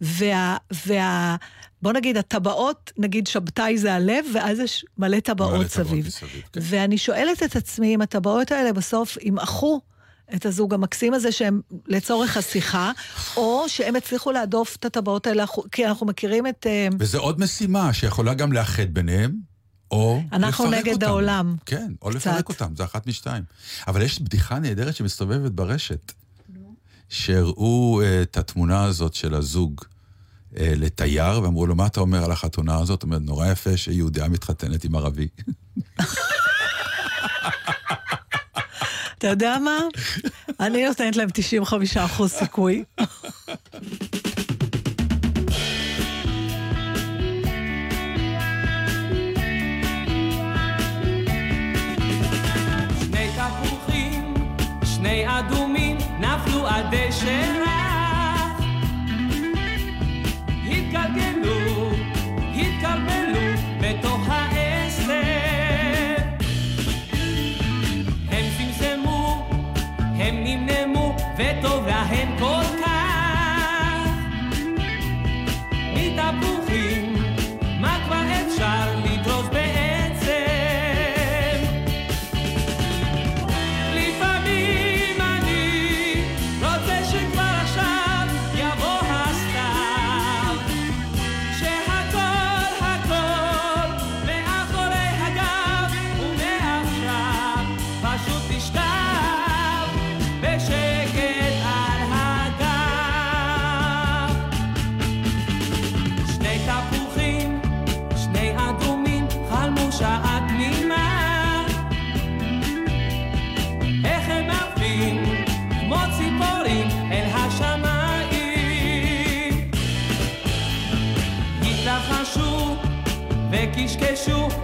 S1: וה... וה בוא נגיד, הטבעות, נגיד שבתאי זה הלב, ואז יש מלא טבעות סביב.
S3: מסביב, כן.
S1: ואני שואלת את עצמי אם הטבעות האלה בסוף ימעכו את הזוג המקסים הזה שהם לצורך השיחה, או שהם הצליחו להדוף את הטבעות האלה, כי אנחנו מכירים את... אה,
S3: וזו עוד משימה שיכולה גם לאחד ביניהם, או
S1: אנחנו
S3: לפרק
S1: נגד
S3: אותם.
S1: העולם.
S3: כן, או
S1: קצת.
S3: לפרק אותם, זה אחת משתיים. אבל יש בדיחה נהדרת שמסתובבת ברשת, שהראו אה, את התמונה הזאת של הזוג אה, לתייר, ואמרו לו, מה אתה אומר על החתונה הזאת? הוא אומר, נורא יפה שיהודיה מתחתנת עם ערבי.
S1: אתה יודע מה? אני נותנת להם 95 אחוז סיכוי.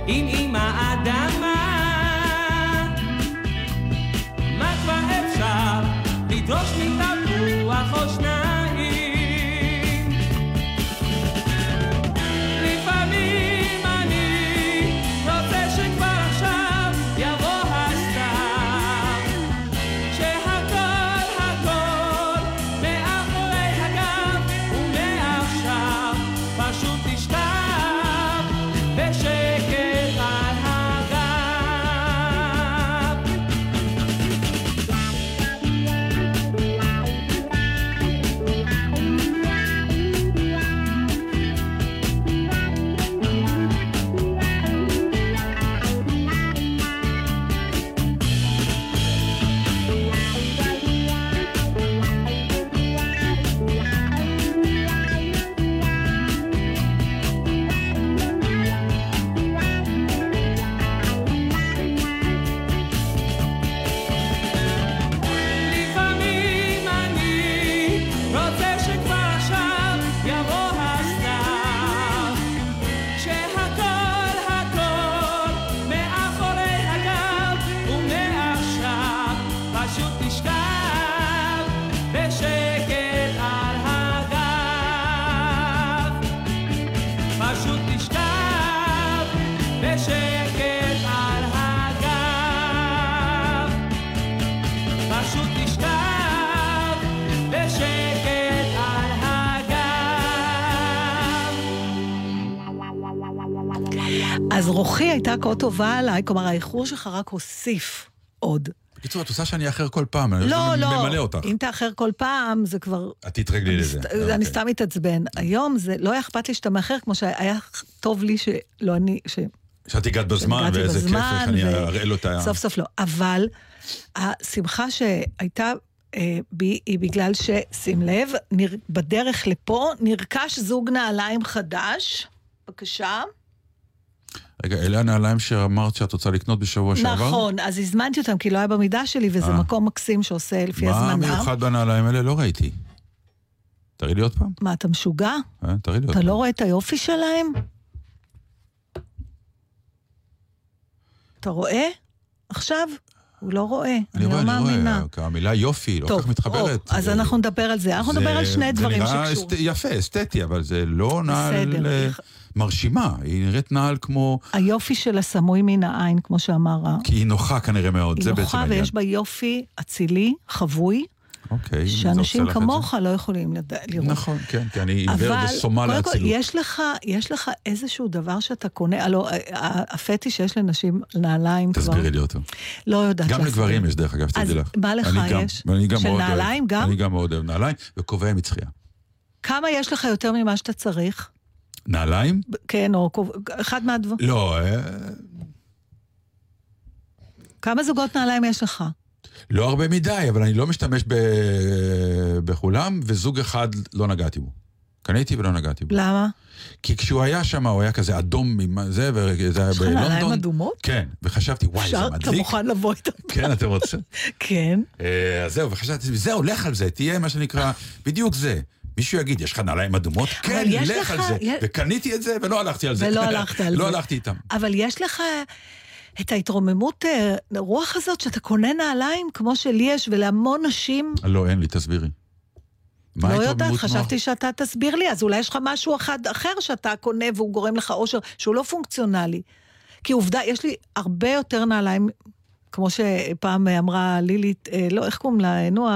S6: עם אמא
S1: הייתה כה טובה עליי, כלומר, האיחור שלך רק הוסיף עוד.
S3: בקיצור, את רוצה שאני אאחר כל פעם, אני
S1: לא, לא,
S3: ממלא אותך.
S1: אם תאחר כל פעם, זה כבר...
S3: את תתרגלי
S1: אני
S3: לזה.
S1: סת-
S3: אוקיי.
S1: אני סתם מתעצבן. היום זה לא היה אכפת לי שאתה מאחר, כמו שהיה טוב לי שלא אני... ש-
S3: שאת הגעת בזמן, ואיזה כיף אני
S1: ו-
S3: אראה לו את ה...
S1: סוף סוף לא. אבל השמחה שהייתה אה, בי היא בגלל ששים לב, נר... בדרך לפה נרכש זוג נעליים חדש. בבקשה.
S3: רגע, אלה הנעליים שאמרת שאת רוצה לקנות בשבוע שעבר?
S1: נכון, אז הזמנתי אותם כי לא היה במידה שלי, וזה
S3: אה.
S1: מקום מקסים שעושה לפי
S3: מה
S1: הזמנה.
S3: מיוחד בנעליים האלה? לא ראיתי. תראי לי עוד פעם.
S1: מה, אתה משוגע?
S3: אה, תראי לי עוד
S1: אתה
S3: פעם.
S1: לא רואה את היופי שלהם? אתה רואה? עכשיו? הוא לא רואה,
S3: אני
S1: אני
S3: רואה,
S1: לא
S3: אני
S1: מאמינה.
S3: רואה, המילה יופי לא כל כך מתחברת.
S1: או, אז אנחנו נדבר על זה. אנחנו נדבר על שני דברים
S3: זה נראה
S1: שקשורים.
S3: יפה, אסתטי, אבל זה לא נעל
S1: בסדר.
S3: מרשימה. היא נראית נעל כמו...
S1: היופי שלה סמוי מן העין, כמו שאמר.
S3: כי היא נוחה כנראה מאוד,
S1: היא
S3: זה בעצם
S1: נוחה
S3: העניין.
S1: ויש בה יופי אצילי, חבוי,
S3: אוקיי,
S1: שאנשים. כמוך לא יכולים לד- לראות.
S3: נכון, כן, כי אני עיוור
S1: אבל
S3: וסומה
S1: קודם כל,
S3: לאצילות.
S1: יש לך, יש לך איזשהו דבר שאתה קונה, הלוא ה- ה- הפטיש שיש לנשים נעליים כבר.
S3: תסבירי לי אותו.
S1: לא יודעת
S3: גם
S1: להסביר.
S3: לגברים יש, דרך אגב,
S1: אז
S3: שתדעי לך.
S1: מה לך
S3: אני גם-
S1: יש?
S3: אני גם
S1: של
S3: מאוד אוהב-
S1: נעליים גם?
S3: אני גם מאוד אוהב נעליים, וכובע מצחייה.
S1: כמה יש לך יותר ממה שאתה צריך?
S3: נעליים?
S1: כן, או אחד מהדברים.
S3: לא, אה,
S1: כמה זוגות נעליים יש לך?
S3: לא הרבה מדי, אבל אני לא משתמש ב- בכולם, וזוג אחד לא נגעתי בו. קניתי ולא נגעתי בו.
S1: למה?
S3: כי כשהוא היה שם, הוא היה כזה אדום עם זה, וזה היה
S1: יש לך נעליים
S3: בלונדון.
S1: אדומות?
S3: כן, וחשבתי, וואי, זה
S1: אפשר? אתה
S3: מדליק.
S1: מוכן לבוא איתם?
S3: כן, אתם רוצים?
S1: כן.
S3: אה, אז זהו, וחשבתי, זה הולך על זה, תהיה מה שנקרא, בדיוק זה. מישהו יגיד, יש לך נעליים אדומות? כן, לך על זה. וקניתי את זה, ולא הלכתי על זה.
S1: ולא הלכת על
S3: לא
S1: זה.
S3: הלכתי איתם.
S1: אבל יש לך את ההתרוממות אה, רוח הזאת שאתה קונה נעליים כמו שלי יש ולהמון נשים.
S3: לא, אין לי, תסבירי.
S1: לא יודעת? חשבתי שאתה תסביר לי, אז אולי יש לך משהו אחד אחר שאתה קונה והוא גורם לך אושר, שהוא לא פונקציונלי. כי עובדה, יש לי הרבה יותר נעליים, כמו שפעם אמרה לילית, אה, לא, איך קוראים לה, נו,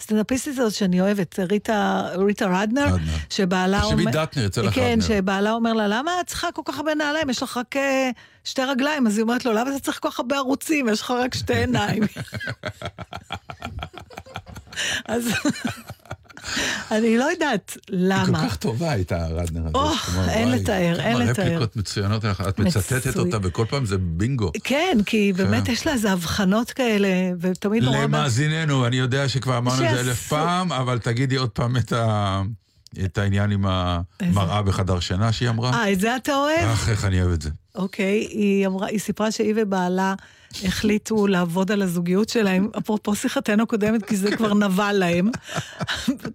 S1: הסטנדאפיסטית הזאת שאני אוהבת, ריטה, ריטה רדנר,
S3: רדנר.
S1: שבעלה
S3: תחשבי דטנר, יצא לך
S1: כן. שבעלה אומר לה, למה את צריכה כל כך הרבה נעליים? יש לך רק אה, שתי רגליים. אז היא אומרת לו, למה אתה צריך כל כך הרבה ערוצים? יש לך רק שתי עיניים. אז אני לא יודעת
S3: היא
S1: למה.
S3: כל כך טובה הייתה רדנר הזאת.
S1: אין לתאר, אין לתאר.
S3: רפליקות מצוינות, את מצטטת. אותה, וכל פעם זה בינגו.
S1: כן, כי באמת יש לה איזה הבחנות כאלה, ותמיד נורא...
S3: למאזיננו, אני יודע שכבר אמרנו את זה. אלף פעם, אבל תגידי עוד פעם את ה- את העניין עם המראה בחדר שינה שהיא אמרה.
S1: אה, את זה אתה אוהב?
S3: אך, איך אני אוהב את זה.
S1: אוקיי? היא אמרה, היא סיפרה שהיא ובעלה החליטו לעבוד על הזוגיות שלהם, אפרופו שיחתנו הקודמת, כי זה כבר נבע להם.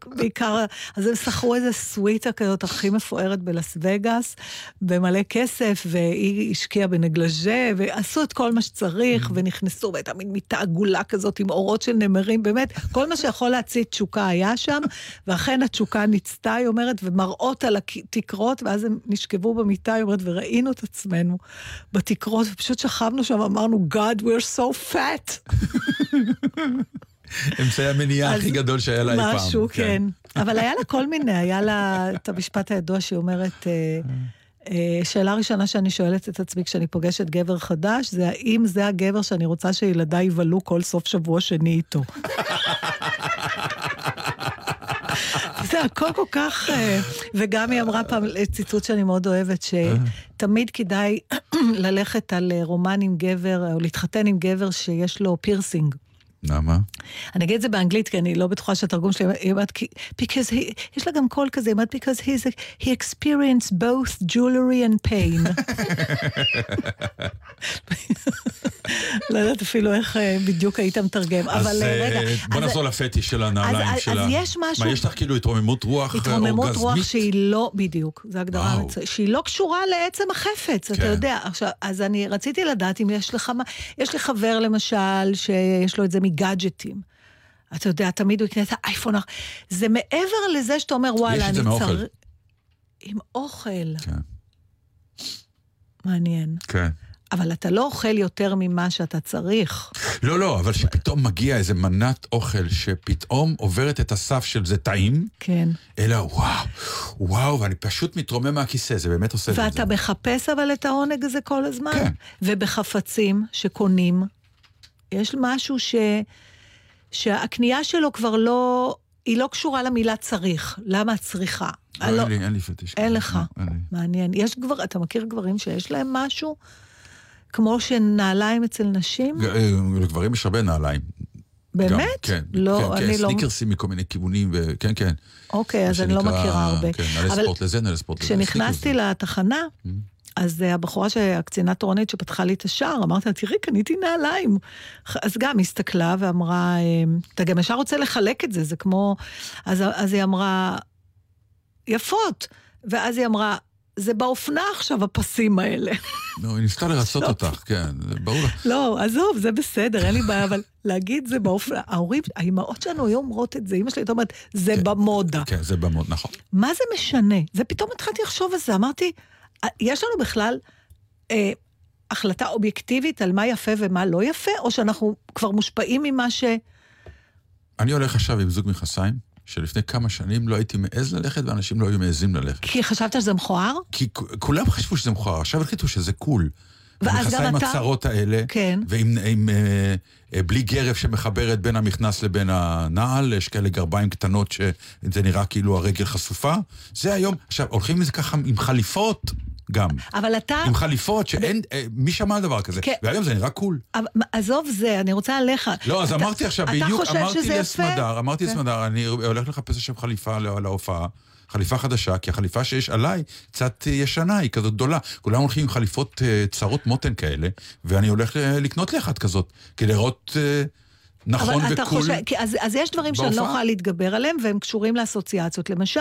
S1: בעיקר, אז הם שכרו איזה סוויטה כזאת הכי מפוארת בלאס וגאס, במלא כסף, והיא השקיעה בנגלז'ה, ועשו את כל מה שצריך, ונכנסו, והייתה מין מיטה עגולה כזאת עם אורות של נמרים, באמת, כל מה שיכול להצית תשוקה היה שם, ואכן התשוקה ניצתה, היא אומרת, ומראות על התקרות, ואז הם נשכבו במיטה, היא אומרת, וראינו את עצמנו בתקרות, ופשוט שכבנו שם, אמרנו, God, we're so fat.
S3: אמצעי המניעה הכי גדול שהיה לה אי פעם.
S1: משהו, כן. אבל היה לה כל מיני, היה לה את המשפט הידוע שהיא אומרת, אה, אה, שאלה ראשונה שאני שואלת את עצמי כשאני פוגשת גבר חדש, זה האם זה הגבר שאני רוצה שילדיי יבלו כל סוף שבוע שני איתו. זה הכל כל כך... אה, וגם היא אמרה פעם ציטוט שאני מאוד אוהבת, שתמיד כדאי ללכת על אה, רומן עם גבר, או להתחתן עם גבר שיש לו פירסינג.
S3: למה?
S1: אני אגיד את זה באנגלית, כי אני לא בטוחה שהתרגום שלי, היא אומרת, because he, יש לה גם קול כזה, היא אומרת, because he's a, he experienced both jewelry and pain. לא יודעת אפילו איך אה, בדיוק היית מתרגם, אבל אה,
S3: אה,
S1: רגע.
S3: בוא נחזור לפטיש של הנעליים שלה.
S1: אז יש משהו-
S3: מה, יש לך כאילו התרוממות רוח אה,
S1: התרוממות רוח
S3: אורגזמית?
S1: שהיא לא, בדיוק, זו הגדרה. מצוינת, שהיא לא קשורה לעצם החפץ, אתה
S3: כן.
S1: יודע. עכשיו, אז אני רציתי לדעת אם יש לך מה, יש לי חבר למשל, שיש לו את זה מגאדג'טים. אתה יודע, תמיד הוא יקנה את האייפון, זה מעבר לזה שאתה אומר, וואלה,
S3: את
S1: אני
S3: זה מאוכל.
S1: צריך... עם אוכל.
S3: כן,
S1: מעניין.
S3: כן.
S1: אבל אתה לא אוכל יותר ממה שאתה צריך.
S3: לא, לא, אבל שפתאום מגיע איזה מנת אוכל שפתאום עוברת את הסף של זה טעים,
S1: כן.
S3: אלא וואו, וואו, ואני פשוט מתרומם מהכיסא, זה באמת עושה את זה.
S1: ואתה מחפש אבל את העונג הזה כל הזמן.
S3: כן.
S1: ובחפצים שקונים, יש משהו ש... שהקנייה שלו כבר לא... היא לא קשורה למילה צריך. למה צריכה?
S3: לא,
S1: לא,
S3: אין לי, אין לי פטיש.
S1: אין לך.
S3: לא, אין.
S1: מעניין. יש גבר... אתה מכיר גברים שיש להם משהו? כמו שנעליים אצל נשים?
S3: אה, לגברים יש הרבה נעליים.
S1: באמת?
S3: גם, כן,
S1: לא,
S3: כן,
S1: אני
S3: כן,
S1: לא...
S3: סניקרסים מכל מיני כיוונים, וכן, כן.
S1: אוקיי, אז אני לא מכירה הרבה.
S3: כן, נעלי
S1: אבל
S3: ספורט לזה, נעלי ספורט לזה.
S1: כשנכנסתי. לתחנה,
S3: Mm.
S1: אז אה, הבחורה, ש- הקצינה תורנית שפתחה לי את השער, אמרתי לה, תראי, קניתי נעליים. אז גם הסתכלה ואמרה, אה, אתה גם ישר רוצה לחלק את זה, זה כמו... אז, אז היא אמרה, יפות. ואז היא אמרה, זה באופנה עכשיו, הפסים האלה.
S3: לא, היא ניסתה לרצות אותך, כן, זה ברור לך.
S1: לא, עזוב, זה בסדר, אין לי בעיה, אבל להגיד זה באופנה, ההורים, האימהות שלנו היו אומרות את זה, אימא שלי הייתה אומרת, זה
S3: כן.
S1: במודה.
S3: כן, זה במות, נכון.
S1: מה זה משנה? ופתאום התחלתי לחשוב על זה, אמרתי, "אה, יש לנו בכלל אה, החלטה אובייקטיבית על מה יפה ומה לא יפה, או שאנחנו כבר מושפעים ממה ש...
S3: אני הולך עכשיו עם זוג מכנסיים, שלפני כמה שנים לא הייתי מעז ללכת, ואנשים לא היו מעזים ללכת.
S1: כי חשבת שזה מכוער?
S3: כי כולם חשבו שזה מכוער, עכשיו החליטו שזה קול.
S1: ואז גם אתה-
S3: הצרות האלה,
S1: כן.
S3: ועם עם, אה, אה, בלי גרב שמחברת בין המכנס לבין הנעל, יש כאלה גרביים קטנות שזה נראה כאילו הרגל חשופה. זה היום, עכשיו, הולכים עם זה ככה עם חליפות גם.
S1: אבל אתה...
S3: עם חליפות שאין, אה, מי שמע על דבר כזה?
S1: כן.
S3: והיום זה נראה קול.
S1: אבל- עזוב זה, אני רוצה עליך.
S3: לא, אז
S1: אתה-
S3: אמרתי עכשיו,
S1: אתה
S3: בדיוק,
S1: חושב
S3: אמרתי? לסמדר, אמרתי
S1: כן.
S3: לסמדר, אני הולך לחפש עכשיו חליפה לה- להופעה. חליפה חדשה, כי החליפה שיש עליי קצת אה, ישנה, היא כזאת גדולה. כולם הולכים עם חליפות אה, צרות מותן כאלה, ואני הולך אה, לקנות לי אחת כזאת, כדי לראות נכון וקול.
S1: חושב, אז, אז יש דברים שאני לא. יכולה להתגבר עליהם, והם קשורים לאסוציאציות. למשל,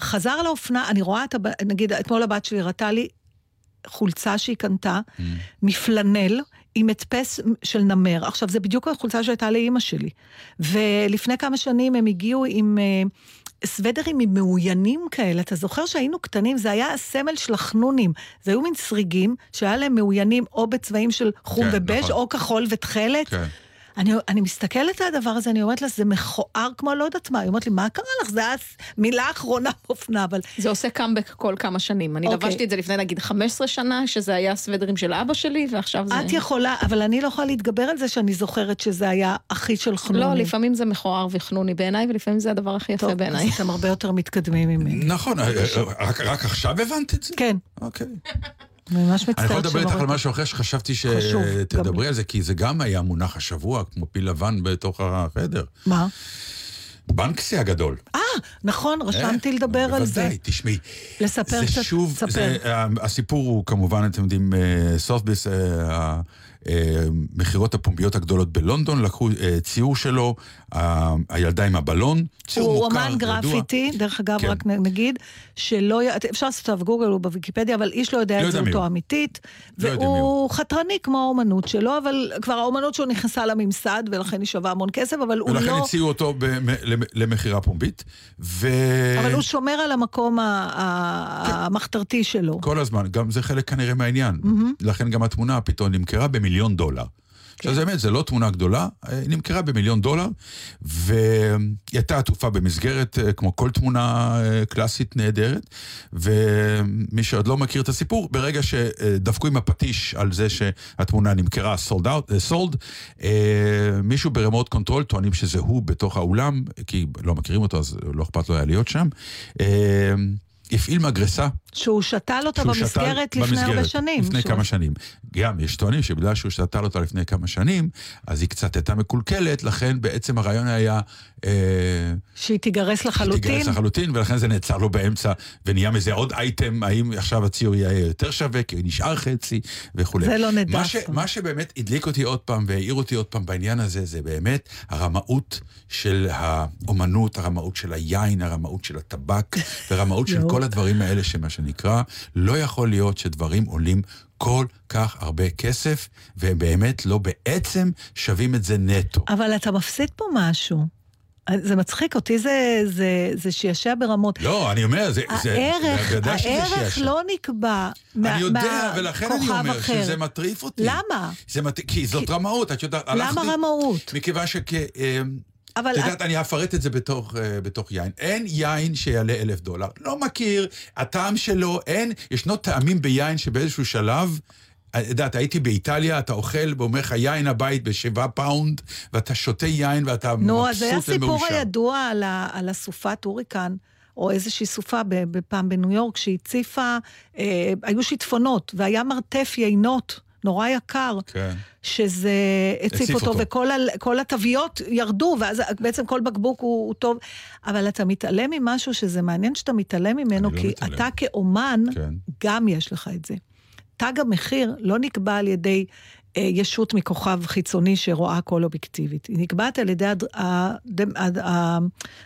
S1: חזר לאופנה, אני רואה את, הב- נגיד, אתמול הבת שלי הראתה לי חולצה שהיא קנתה,
S3: Mm.
S1: מפלנל, עם הדפס של נמר. עכשיו, זה בדיוק החולצה שהייתה לאימא שלי. ולפני כמה שנים הם הגיעו עם... סוודרים עם מאוינים כאלה, אתה זוכר שהיינו קטנים, זה היה הסמל של החנונים. זה היו מין סריגים שהיה להם מאוינים או בצבעים של חום
S3: כן,
S1: ובז'
S3: נכון.
S1: או כחול ותכלת.
S3: כן.
S1: אני, אני מסתכלת על הדבר הזה, אני אומרת לה, זה מכוער כמו לא יודעת מה. היא אומרת לי, מה קרה לך? זה היה מילה אחרונה באופנה, אבל...
S2: זה עושה קאמבק כל כמה שנים. אני
S1: אוקיי.
S2: לבשתי את זה לפני נגיד 15 שנה, שזה היה סוודרים של אבא שלי, ועכשיו זה...
S1: את יכולה, אבל אני לא יכולה להתגבר על זה שאני זוכרת שזה היה אחי של חנונים.
S2: לא, לפעמים זה מכוער וחנוני בעיניי, ולפעמים זה הדבר הכי יפה
S1: טוב,
S2: בעיניי.
S1: אז אתם הרבה יותר מתקדמים ממני.
S3: נכון, אה, אה, רק- רק עכשיו הבנת את זה?
S1: כן,
S3: אוקיי.
S1: אני ממש מצטערת
S3: אני יכול לדבר איתך על. משהו אחר שחשבתי שתדברי. על זה, כי זה גם היה מונח השבוע, כמו פיל לבן בתוך החדר.
S1: מה?
S3: בנקסי הגדול.
S1: אה, נכון, רשמתי
S3: אה,
S1: לדבר על זה.
S3: בוודאי, תשמעי.
S1: לספר קצת,
S3: שוב,
S1: ספר.
S3: זה, אה, הסיפור הוא כמובן, אתם יודעים, אה, סופביס, אה, המכירות הפומביות הגדולות בלונדון, לקחו אה, ציור שלו, הילדה עם הבלון, ציור
S1: הוא
S3: מוכר,
S1: אומן
S3: ידוע.
S1: גרפיטי, דרך אגב,
S3: כן.
S1: רק נגיד, שלא, אפשר לעשות עליו גוגל, הוא בוויקיפדיה, אבל איש לא יודע
S3: לא
S1: את זהותו
S3: הוא.
S1: האמיתית.
S3: לא
S1: והוא חתרני כמו האומנות שלו, אבל כבר האומנות שלו נכנסה לממסד, ולכן היא שווה המון כסף, אבל הוא
S3: ולכן
S1: לא...
S3: הציעו אותו למכירה פומבית, ו...
S1: אבל הוא שומר על המקום ה- המחתרתי שלו.
S3: כל הזמן, גם זה חלק כנראה מהעניין. לכן גם התמונה פתאום נמכרה במיליון דולר. עכשיו, זה באמת, זו לא תמונה גדולה, אה, נמכרה במיליון דולר, והיא הייתה עטופה במסגרת, אה, כמו כל תמונה אה, קלאסית נהדרת, ומי שעוד לא מכיר את הסיפור, ברגע שדפקו עם הפטיש על זה שהתמונה נמכרה sold, אה, מישהו ב remote control טוענים שזה הוא בתוך האולם, כי לא מכירים אותו, אז לא אכפת לו היה להיות שם. הפעיל מגרסה
S1: שהוא שתל אותה
S3: שהוא שתל
S1: במסגרת לפני הרבה
S3: במסגרת,
S1: שנים.
S3: לפני
S1: שהוא-
S3: כמה שנים. גם, יש טוענים שבגלל שהוא שתל אותה לפני כמה שנים, אז היא קצת הייתה מקולקלת, לכן בעצם הרעיון היה... אה,
S1: שהיא תיגרס לחלוטין.
S3: תיגרס לחלוטין, ולכן זה נעצר לו באמצע, ונהיה מזה עוד אייטם, האם עכשיו הציור יהיה יותר שווה, כי הוא נשאר חצי, וכולי.
S1: זה לא נדע
S3: מה, ש. מה שבאמת הדליק אותי עוד פעם, והעיר אותי עוד פעם בעניין הזה, זה באמת הרמאות של האומנות, הרמאות של היין, הרמאות של הטבק, ורמאות של. כל הדברים האלה, שמה שנקרא, לא יכול להיות שדברים עולים כל כך הרבה כסף, והם באמת לא בעצם שווים את זה נטו.
S1: אבל אתה מפסיד פה משהו. זה מצחיק, אותי זה, זה, זה שישע ברמות.
S3: לא, אני אומר, זה... זה-
S1: הערך,
S3: בוודאי שזה
S1: הערך. לא נקבע מה-
S3: אני יודע, ולכן אני
S1: מהכוכב
S3: אומר
S1: אחר.
S3: שזה מטריף אותי.
S1: למה?
S3: זה מט... כי זאת רמאות, את יודעת,
S1: למה
S3: הלכתי...
S1: רמאות?
S3: מכיוון שכ... אה,
S1: אבל
S3: את יודעת, אני אפרט את זה בתוך, אה, בתוך יין. אין יין שיעלה אלף דולר. לא מכיר, הטעם שלו, אין, ישנו טעמים ביין שבאיזשהו שלב... את יודעת, הייתי באיטליה, אתה אוכל, ואומר לך יין הבית בשבעה פאונד, ואתה שותה יין ואתה
S1: נו, אז זה
S3: מבסוט
S1: הסיפור
S3: ומאושר.
S1: הידוע על, ה, על הסופת הוריקן, או איזושהי סופה בפעם בניו יורק, שהציפה, אה, היו שיטפונות, והיה מרתף יינות, נורא יקר.
S3: כן.
S1: שזה הציף
S3: הציף
S1: אותו,
S3: אותו.
S1: וכל התוויות ירדו, ואז בעצם כל בקבוק הוא, הוא טוב. אבל אתה מתעלם ממשהו שזה מעניין שאתה מתעלם ממנו,
S3: לא
S1: כי
S3: מתעלם.
S1: אתה כאומן,
S3: כן.
S1: גם יש לך את זה. תג המחיר לא נקבע על ידי ישות מכוכב חיצוני שרואה הכל אובייקטיבית. היא נקבעת על ידי, הד... ה... ד... ה...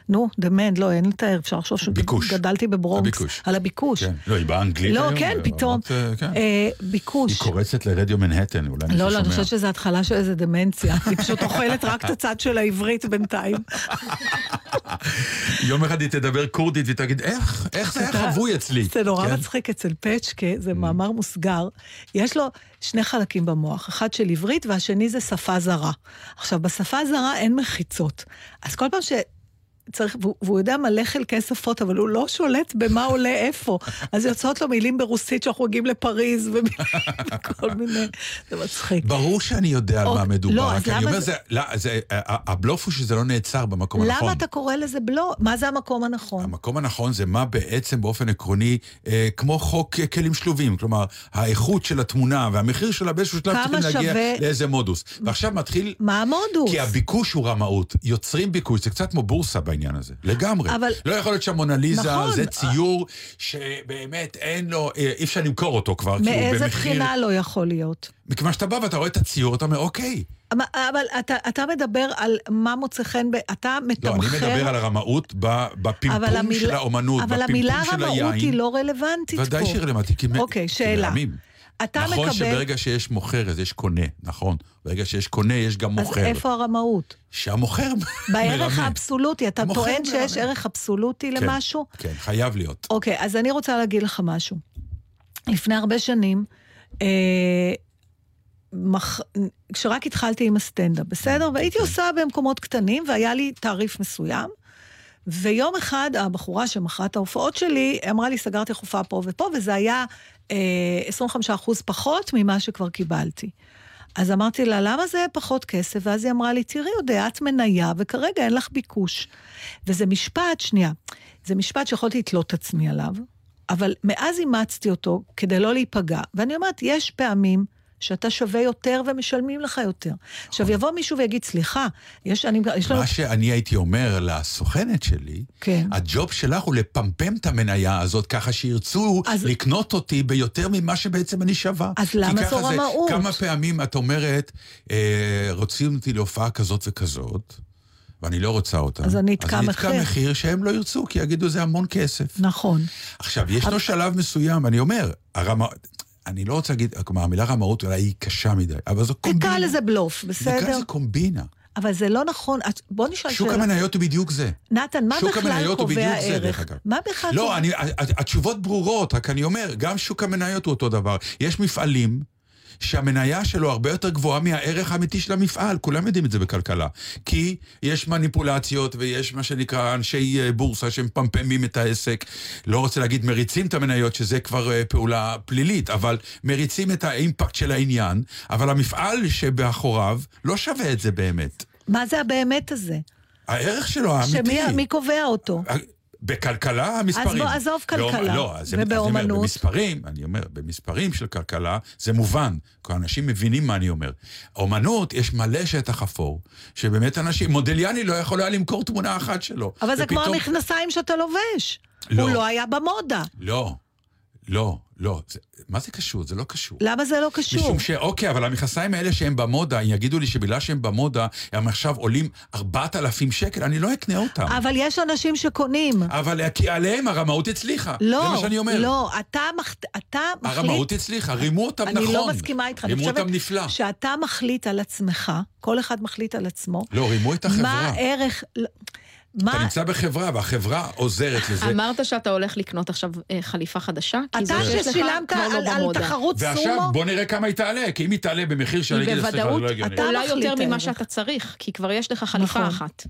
S1: נו, demand, לא, אין לתאר, אפשר לחשוב. שגדלתי בברונקס.
S3: הביקוש.
S1: על הביקוש.
S3: כן. לא, היא באנגלית
S1: לא,
S3: היום,
S1: כן,
S3: ברמות,
S1: פתאום.
S3: אה, כן.
S1: אה, ביקוש.
S3: היא קורצת לרדיו מנהטן, אולי מישהו
S1: לא, לא. אני חושבת שזו התחלה של איזה דמנציה. אני פשוט אוכלת רק את הצד של העברית בינתיים.
S3: יום אחד היא תדבר כורדית ותגיד, איך, איך זה היה חבוי אצלי?
S1: זה נורא
S3: כן?
S1: מצחיק אצל פצ'קה, זה מאמר מוסגר. יש לו שני חלקים במוח, אחד של עברית והשני זה שפה זרה. עכשיו, בשפה הזרה אין מחיצות. אז כל פעם ש... צריך, והוא, והוא יודע מלא חלקי שפות, אבל הוא לא שולט במה עולה איפה. אז יוצאות לו מילים ברוסית שאנחנו מגיעים לפריז, וכל מיני, זה מצחיק.
S3: ברור שאני יודע על מה מדובר,
S1: לא,
S3: רק אני
S1: למה
S3: אומר,
S1: זה-
S3: לא, זה- הבלוף הוא שזה לא נעצר במקום הנכון.
S1: למה אתה קורא לזה בלו? מה זה המקום הנכון?
S3: המקום הנכון זה מה בעצם באופן עקרוני, אה, כמו חוק אה, כלים שלובים, כלומר, האיכות של התמונה והמחיר שלה באיזשהו שלב צריכים להגיע
S1: שווה-
S3: לאיזה מודוס. ועכשיו מתחיל,
S1: מה המודוס?
S3: כי הביקוש הוא רמאות, יוצרים ביקוש, זה קצת כמו בורסה בעניין הזה, לגמרי.
S1: אבל-
S3: לא יכול להיות שהמונליזה
S1: נכון.
S3: זה ציור שבאמת אין לו, אה, אי אפשר למכור אותו כבר, כי הוא
S1: מאיזה
S3: במחיר...
S1: בחינה לא יכול להיות?
S3: מכיוון שאתה בא ואתה רואה את הציור, אתה אומר, אוקיי.
S1: אבל, אבל אתה, אתה מדבר על מה מוצא חן, אתה מתמחר...
S3: לא, אני מדבר על הרמאות
S1: אבל
S3: בפמפום
S1: המילה-
S3: של האומנות,
S1: אבל
S3: בפמפום
S1: המילה
S3: של היין.
S1: רמאות היא לא רלוונטית פה.
S3: ודאי שהיא רלוונטית, כי
S1: אוקיי, שאלה. אתה
S3: נכון
S1: מקבל...
S3: שברגע שיש מוכר, אז יש קונה, נכון. ברגע שיש קונה, יש גם
S1: אז
S3: מוכר.
S1: איפה הרמאות?
S3: שהמוכר
S1: בערך
S3: מרמה.
S1: האבסולוטי. אתה טוען שיש. ערך אבסולוטי
S3: כן,
S1: למשהו?
S3: כן, חייב להיות.
S1: אוקיי, אז אני רוצה להגיד לך משהו. לפני הרבה שנים, אה, מח... כשרק התחלתי עם הסטנדאפ, בסדר? והייתי עושה במקומות קטנים, והיה לי תעריף מסוים. ויום אחד הבחורה שמכרה את ההופעות שלי, אמרה לי, סגרתי הופעה פה ופה, וזה היה 25 אחוז פחות ממה שכבר קיבלתי. אז אמרתי לה, למה זה פחות כסף? ואז היא אמרה לי, תראי, יודע, את מניה, וכרגע אין לך ביקוש. וזה משפט, שנייה, זה משפט שיכולתי לתלות את עצמי עליו, אבל מאז אימצתי אותו כדי לא להיפגע. ואני אומרת, יש פעמים שאתה שווה יותר ומשלמים לך יותר. עכשיו, יבוא מישהו ויגיד, סליחה, יש, אני, יש לנו...
S3: מה שאני הייתי אומר לסוכנת שלי,
S1: כן.
S3: הג'וב שלך הוא לפמפם את המניה הזאת ככה שירצו
S1: אז-
S3: לקנות אותי ביותר ממה שבעצם אני שווה.
S1: אז למה זו רמאות?
S3: כמה פעמים את אומרת, אה, רוצים אותי להופעה כזאת וכזאת, ואני לא רוצה אותה.
S1: אז אני אתקע
S3: אז אני
S1: מחיר.
S3: אתקע מחיר שהם לא ירצו, כי יגידו זה המון כסף.
S1: נכון.
S3: עכשיו, ישנו שלב מסוים, אני אומר, הרמה... אני לא רוצה להגיד, כלומר, המילה רמאות אולי היא קשה מדי, אבל זו קומבינה.
S1: תקרא לזה בלוף,
S3: נקרא
S1: בסדר?
S3: לזה קומבינה.
S1: אבל זה לא נכון. בוא נשאל
S3: שוק
S1: שאלה.
S3: המניות הוא בדיוק זה.
S1: נתן, מה
S3: שוק
S1: בכלל קובע
S3: זה,
S1: ערך?
S3: אגב.
S1: מה בכלל
S3: לא,
S1: קובע?
S3: אני, התשובות ברורות, רק אני אומר, גם שוק המניות הוא אותו דבר. יש מפעלים שהמניה שלו הרבה יותר גבוהה מהערך האמיתי של המפעל, כולם יודעים את זה בכלכלה. כי יש מניפולציות ויש מה שנקרא אנשי אה, בורסה שמפמפמים את העסק. לא רוצה להגיד מריצים את המניות, שזה כבר אה, פעולה פלילית, אבל מריצים את האימפקט של העניין, אבל המפעל שבאחוריו לא שווה את זה באמת.
S1: מה זה הבאמת הזה?
S3: הערך שלו האמיתי.
S1: שמי מי קובע אותו?
S3: בכלכלה המספרים.
S1: בוא, עזוב כלכלה.
S3: לא, אז אני- אז אני אומר,
S1: ובאומנות?
S3: במספרים, אני אומר, במספרים של כלכלה זה מובן, כי אנשים מבינים מה אני אומר. אומנות, יש מלא שטח אפור, שבאמת אנשים, מודליאני לא יכול היה למכור תמונה אחת שלו.
S1: אבל זה כמו
S3: ופתאום-
S1: המכנסיים שאתה לובש.
S3: לא.
S1: הוא לא היה במודה.
S3: לא, לא, לא. זה, מה זה קשור? זה לא קשור.
S1: למה זה לא קשור?
S3: משום ש... אוקיי, אבל המכנסיים האלה שהם במודה, אם יגידו לי שבגלל שהם במודה, הם עכשיו עולים 4,000 שקל, אני לא אקנה אותם.
S1: אבל יש אנשים שקונים.
S3: אבל כי עליהם הרמאות הצליחה.
S1: לא,
S3: זה מה שאני אומר.
S1: לא, אתה, מח... אתה מחליט...
S3: הרמאות הצליחה, רימו אותם
S1: אני
S3: נכון.
S1: לא מסכימה איתך, אני
S3: רימו אותם נפלא.
S1: שאתה מחליט על עצמך, כל אחד מחליט על עצמו.
S3: לא, רימו את החברה.
S1: מה הערך...
S3: אתה
S1: מה...
S3: נמצא בחברה, והחברה עוזרת לזה.
S2: אמרת שאתה הולך לקנות עכשיו אה, חליפה חדשה? כי
S1: אתה
S2: זה שיש לך
S1: ששילמת
S2: כבר לא
S1: על, על. תחרות
S3: ועכשיו
S1: סומו,
S3: בוא נראה כמה היא תעלה, כי אם היא תעלה במחיר שאני
S2: היא
S3: אגיד, סליחה, זה
S2: בוודאות
S3: לא הגיוני.
S1: אתה
S2: עולה
S1: מחליט
S2: יותר ממה. שאתה צריך, כי כבר יש לך חליפה
S1: נכון.
S2: אחת.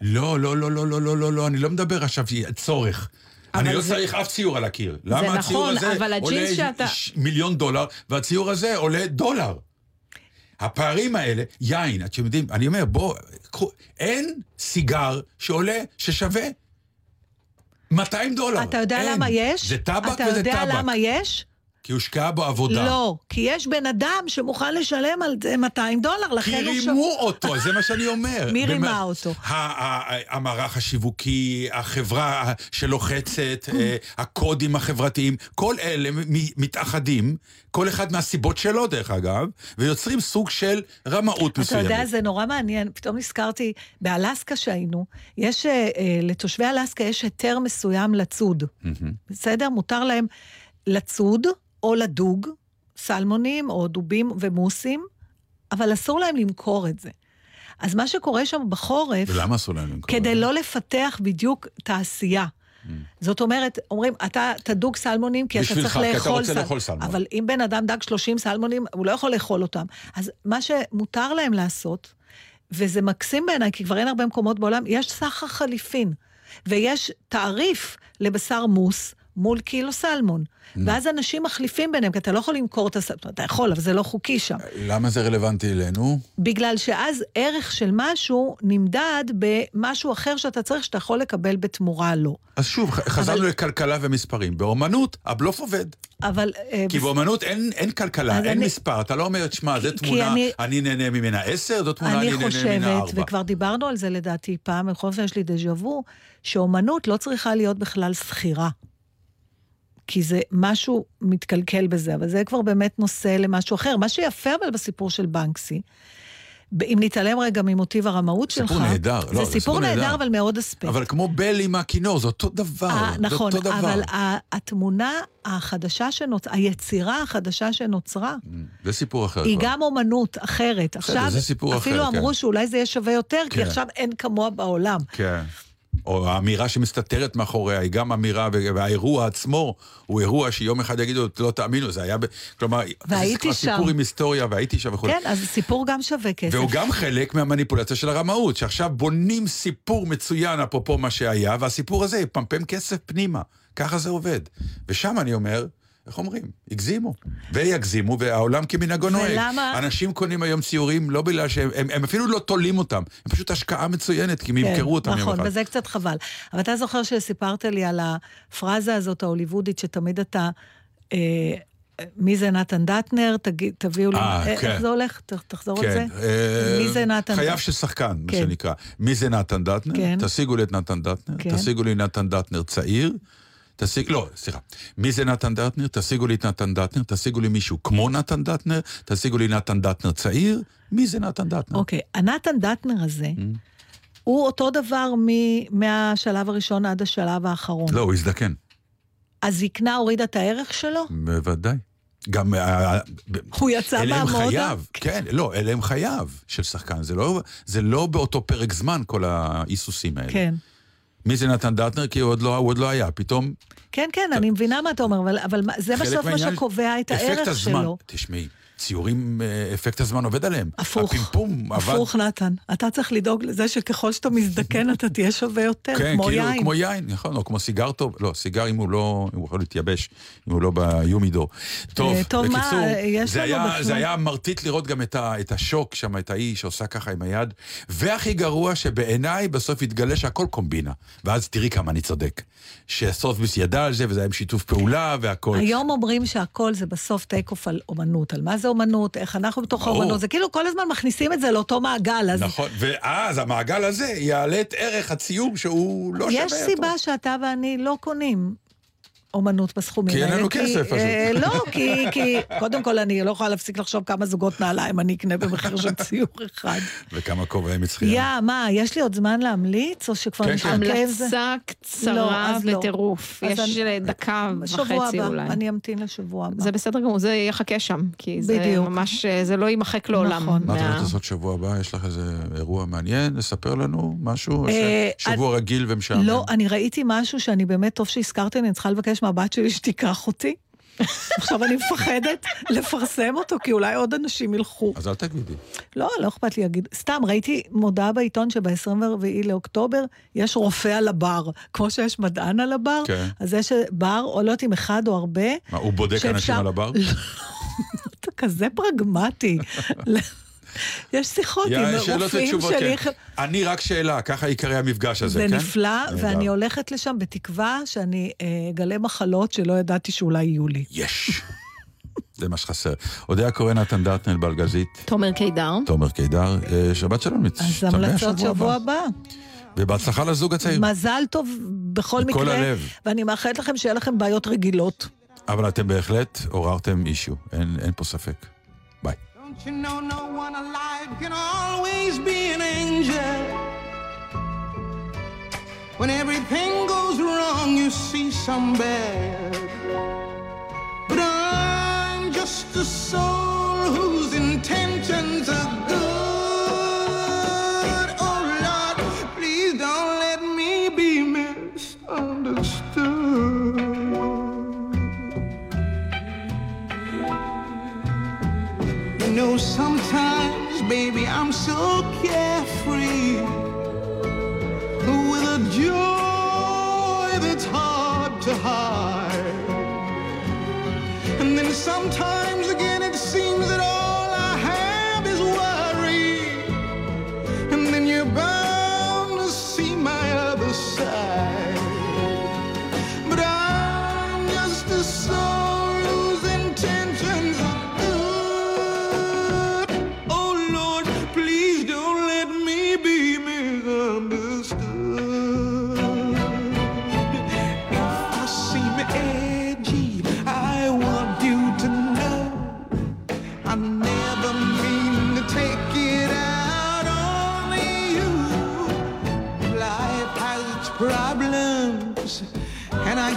S3: לא, לא, לא, לא, לא, לא, לא, לא, אני לא מדבר עכשיו צורך. אני לא
S2: זה-
S3: צריך אף ציור על הקיר. למה הציור
S2: נכון,
S3: הזה
S2: אבל
S3: עולה
S2: הג'ינס שאתה-
S3: מיליון דולר, והציור הזה עולה דולר? הפערים האלה, יין, אתם יודעים, אני אומר, בוא, קחו, אין סיגר שעולה, ששווה 200 דולר.
S1: אתה יודע
S3: אין.
S1: למה יש?
S3: זה טבק
S1: אתה
S3: וזה
S1: יודע
S3: טבק.
S1: למה יש?
S3: כי הושקעה בו עבודה.
S1: לא, כי יש בן אדם שמוכן לשלם על זה 200 דולר,
S3: כי
S1: לכן הוא...
S3: רימו אותו, זה מה שאני אומר.
S1: מי רימה אותו?
S3: המערך השיווקי, החברה שלוחצת, אה, הקודים החברתיים, כל אלה מתאחדים, כל אחד מהסיבות שלו דרך אגב, ויוצרים סוג של רמאות
S1: אתה
S3: מסוימת.
S1: יודע, זה נורא מעניין. פתאום נזכרתי, באלסקה שהיינו, יש, אה, אה, לתושבי אלסקה יש היתר מסוים לצוד. בסדר? מותר להם לצוד או לדוג, סלמונים או דובים ומוסים, אבל אסור להם למכור את זה. אז מה שקורה שם בחורף,
S3: ולמה אסור להם למכור?
S1: כדי? לא לפתח בדיוק תעשייה. זאת אומרת, אומרים, אתה תדוג סלמונים כי אתה צריך
S3: כי אתה
S1: לאכול
S3: רוצה לאכול סלמון.
S1: אבל אם בן אדם דג 30 סלמונים, הוא לא יכול לאכול אותם. אז מה שמותר להם לעשות, וזה מקסים בעיניי, כי כבר אין הרבה מקומות בעולם, יש סחר חליפין, ויש תעריף לבשר מוס. מול קילו סלמון. ואז אנשים מחליפים ביניהם, כי אתה לא יכול למכור את הסלמון, אתה יכול, אבל זה לא חוקי שם.
S3: למה זה רלוונטי אלינו?
S1: בגלל שאז ערך של משהו נמדד במשהו אחר שאתה צריך, שאתה יכול לקבל בתמורה לו.
S3: אז שוב, חזרנו לכלכלה ומספרים. באומנות, הבלוף עובד.
S1: אבל... אה,
S3: כי באומנות אין, אין כלכלה, אין
S1: אני-
S3: מספר. אתה לא אומר, תשמע, זו תמונה, אני...
S1: אני-
S3: נהנה ממנה עשר, זו תמונה, אני,
S1: אני
S3: נהנה ממנה ארבע.
S1: וכבר דיברנו על זה לדעתי פעם, בכל אופן יש לי דז'ה וו, שאומנות לא צריכה להיות בכלל שכירה. כי זה משהו מתקלקל בזה, אבל זה כבר באמת נושא למשהו אחר. מה שיפה אבל בסיפור של בנקסי, אם נתעלם רגע ממוטיב הרמאות שלך,
S3: סיפור נהדר,
S1: זה
S3: לא, זה
S1: סיפור נהדר. אבל מאוד אספקט.
S3: אבל כמו בל עם הכינור, זה אותו דבר.
S1: אה,
S3: זה
S1: נכון,
S3: אותו דבר.
S1: אבל התמונה החדשה שנוצרה, היצירה החדשה שנוצרה,
S3: זה סיפור אחר.
S1: היא
S3: כבר.
S1: גם אומנות אחרת. עכשיו,
S3: זה סיפור
S1: אפילו
S3: אחר,
S1: אמרו
S3: כן.
S1: שאולי זה יהיה שווה יותר, כי
S3: כן.
S1: עכשיו אין כמוה בעולם.
S3: כן. או האמירה שמסתתרת מאחוריה, היא גם אמירה, והאירוע עצמו הוא אירוע שיום אחד יגידו, לא תאמינו, זה היה, ב... כלומר,
S1: והייתי שם.
S3: סיפור עם היסטוריה, והייתי שם וכו'.
S1: כן, אז סיפור גם שווה כסף.
S3: והוא גם חלק מהמניפולציה של הרמאות, שעכשיו בונים סיפור מצוין אפרופו מה שהיה, והסיפור הזה יפמפם כסף פנימה. ככה זה עובד. ושם אני אומר, איך אומרים? הגזימו. ויגזימו, והעולם כמנהגו נוהג.
S1: ולמה-
S3: אנשים קונים היום ציורים לא בגלל שהם, הם, הם אפילו לא תולים אותם, הם פשוט השקעה מצוינת, כי הם ימכרו אותם יום
S1: נכון,
S3: אחד.
S1: וזה קצת חבל. אבל אתה זוכר שסיפרת לי על הפרזה הזאת ההוליוודית, שתמיד אתה... אה, מי זה נתן דטנר? תגיד, תביאו לי,
S3: אה,
S1: אה,
S3: כן.
S1: איך זה הולך? תחזור על זה.
S3: כן. אה,
S1: מי זה נתן
S3: חייו
S1: דטנר?
S3: של שחקן, מה
S1: כן.
S3: שנקרא. מי זה נתן דטנר?
S1: כן.
S3: תשיגו לי את נתן דטנר.
S1: כן.
S3: תשיגו לי נתן דטנר צעיר. תשיג, לא, סליחה. מי זה נתן דטנר? תשיגו לי את נתן דטנר. תשיגו לי מישהו כמו נתן דטנר. תשיגו לי נתן דטנר צעיר. מי זה נתן דטנר?
S1: אוקיי, הנתן דטנר הזה,
S3: Mm.
S1: הוא אותו דבר מ- מהשלב הראשון עד השלב האחרון.
S3: לא, הוא הזדקן.
S1: הזקנה הורידה את הערך שלו?
S3: בוודאי. גם... אה, ב-
S1: הוא יצא
S3: אלה הם
S1: מהמודה?
S3: חייו, כן, לא, אלה הם חייו של שחקן, זה לא, זה לא באותו פרק זמן כל ההיסוסים האלה.
S1: כן.
S3: מי זה נתן דטנר? כי הוא עוד לא, הוא עוד לא היה, פתאום
S1: כן, כן, אני מבינה מה אתה אומר, אבל, אבל זה בסוף מה שקובע את הערך
S3: הזמן.
S1: שלו.
S3: תשמעי, ציורים, אה, אפקט הזמן עובד עליהם.
S1: הפוך.
S3: הפימפום עבד.
S1: הפוך, נתן. אתה צריך לדאוג לזה שככל שאתה מזדקן, אתה תהיה שווה יותר,
S3: כן,
S1: כמו
S3: כאילו,
S1: יין.
S3: כמו יין, נכון, או כמו סיגר טוב, לא, סיגר אם הוא לא, הוא יכול להתייבש, אם הוא לא ביומידור. טוב,
S1: אה, טוב, מה,
S3: בקיצור,
S1: יש
S3: זה היה,
S1: בכלל-
S3: זה היה מרטיט לראות גם את, ה, את השוק שם, את ההיא שעושה ככה עם היד, והכי גרוע שבעיניי בסוף יתגלה שהכל קומבינה, ואז תראי כמה אני צודק. שסופביס ידע על זה, וזה היה עם שיתוף פעולה והכל.
S1: היום אומרים שהכל זה בסוף טייק אוף על אומנות, על מה זה אומנות, איך אנחנו בתוך. האומנות, זה כאילו כל הזמן מכניסים את זה לאותו מעגל, אז
S3: נכון, ואז המעגל הזה יעלה את ערך הציור שהוא לא שווה
S1: יש
S3: אותו.
S1: סיבה שאתה ואני לא קונים אומנות בסכומים
S3: כי
S1: האלה.
S3: אין לנו כסף, פשוט.
S1: אה, לא, כי, כי קודם כל אני לא יכולה להפסיק לחשוב כמה זוגות נעליים אני אקנה במחיר של ציור אחד.
S3: וכמה כובעי מצחייה.
S1: יא, מה, יש לי עוד זמן להמליץ, או שכבר
S3: כן,
S1: זה?
S2: המלצה
S1: לא,
S2: קצרה
S1: אז לא.
S2: בטירוף.
S1: אז
S2: יש
S1: אני-
S2: דקה וחצי
S1: הבא,
S2: אולי.
S1: אני אמתין לשבוע הבא.
S2: זה בסדר גמור, זה יחכה שם, כי זה
S1: בדיוק.
S2: ממש, זה לא יימחק לעולם.
S1: נכון.
S3: מה את
S2: מה-
S3: הולכת לעשות שבוע הבא? יש לך איזה אירוע מעניין? לספר לנו משהו? או
S1: אה,
S3: שבוע רגיל ומשעמם?
S1: לא, אני ראיתי משהו שאני באמת, טוב שהזכרתי, אני צריכה לבקש מהבת שלי שתיקח אותי. עכשיו אני מפחדת לפרסם אותו, כי אולי עוד אנשים ילכו.
S3: אז אל תגידי.
S1: לא, לא אכפת לי להגיד. סתם, ראיתי מודעה בעיתון שב-24 לאוקטובר יש רופא על הבר. כמו שיש מדען על הבר,
S3: כן.
S1: אז יש בר, או לא יודעת אם אחד או הרבה.
S3: מה, הוא בודק
S1: שאפשר-
S3: אנשים על הבר?
S1: לא, אתה כזה פרגמטי. יש שיחות עם רופאים שלי.
S3: כן. אני רק שאלה, ככה יקרה המפגש הזה,
S1: זה
S3: כן?
S1: נפלא,
S3: נהדר.
S1: ואני הולכת לשם בתקווה שאני אה, אגלה מחלות שלא ידעתי שאולי יהיו לי.
S3: יש. זה מה שחסר. אודיה קורא נתן דטנל בלגזית,
S2: תומר קידר.
S3: תומר קידר, אה, שבת שלום,
S1: אז
S3: נצטמע
S1: המלצות שבוע הבא.
S3: ובהצלחה לזוג הצעיר.
S1: מזל טוב בכל
S3: מכל
S1: מקרה,
S3: הלב.
S1: ואני מאחלת לכם שיהיה לכם בעיות רגילות.
S3: אבל אתם בהחלט עוררתם אישיו, אין אין פה ספק.
S7: Don't you know no one alive can always be an angel? When everything goes wrong, you see some bad. But I'm just a soul whose intention. Know, sometimes, baby, I'm so carefree with a joy that's hard to hide. And then sometimes again, it seems that all I have is worry. And then you're bound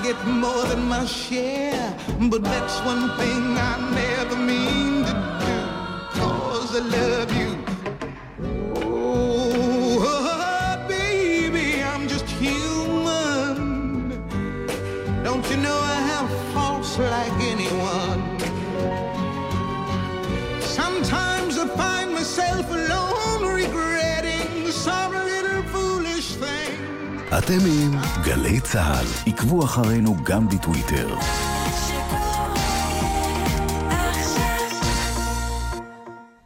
S7: get more than my share. But that's one thing I never mean to do, cause I love you. Oh, baby, I'm just human. Don't you know I
S8: אתם עם גלי צה"ל. עקבו אחרינו גם בטוויטר.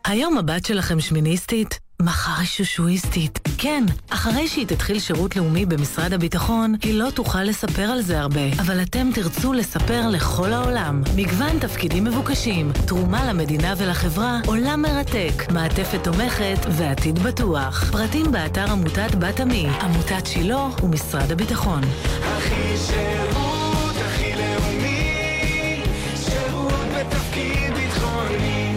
S9: היום הבת שלכם שמיניסטית? מחר היא שושואיסטית. כן, אחרי שהיא תתחיל שירות לאומי במשרד הביטחון, היא לא תוכל לספר על זה הרבה, אבל אתם תרצו לספר לכל העולם. מגוון תפקידים מבוקשים, תרומה למדינה ולחברה, עולם מרתק, מעטפת תומכת ועתיד בטוח. פרטים באתר עמותת בת עמי, עמותת שילה ומשרד הביטחון.
S4: הכי שירות, הכי לאומי, שירות בתפקיד ביטחוני.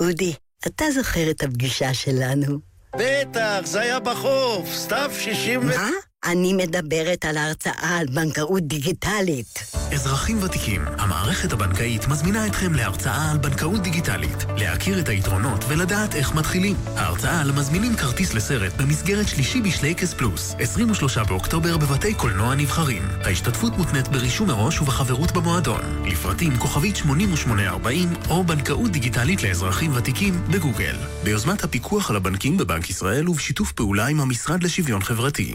S10: אודי, אתה זוכר את הפגישה שלנו?
S11: בטח, זה היה בחוף, סתיו 60 ו...
S10: מה? אני מדברת על ההרצאה על בנקאות דיגיטלית.
S12: אזרחים ותיקים, המערכת הבנקאית מזמינה אתכם להרצאה על בנקאות דיגיטלית, להכיר את היתרונות ולדעת איך מתחילים. ההרצאה על מזמינים כרטיס לסרט במסגרת שלישי בשלייקס פלוס, 23 באוקטובר בבתי קולנוע נבחרים. ההשתתפות מותנית ברישום מראש ובחברות במועדון. לפרטים כוכבית 8840 או בנקאות דיגיטלית לאזרחים ותיקים בגוגל. ביוזמת הפיקוח על הבנקים בבנק ישראל ובשיתוף פעולה עם המשרד לשוויון חברתי.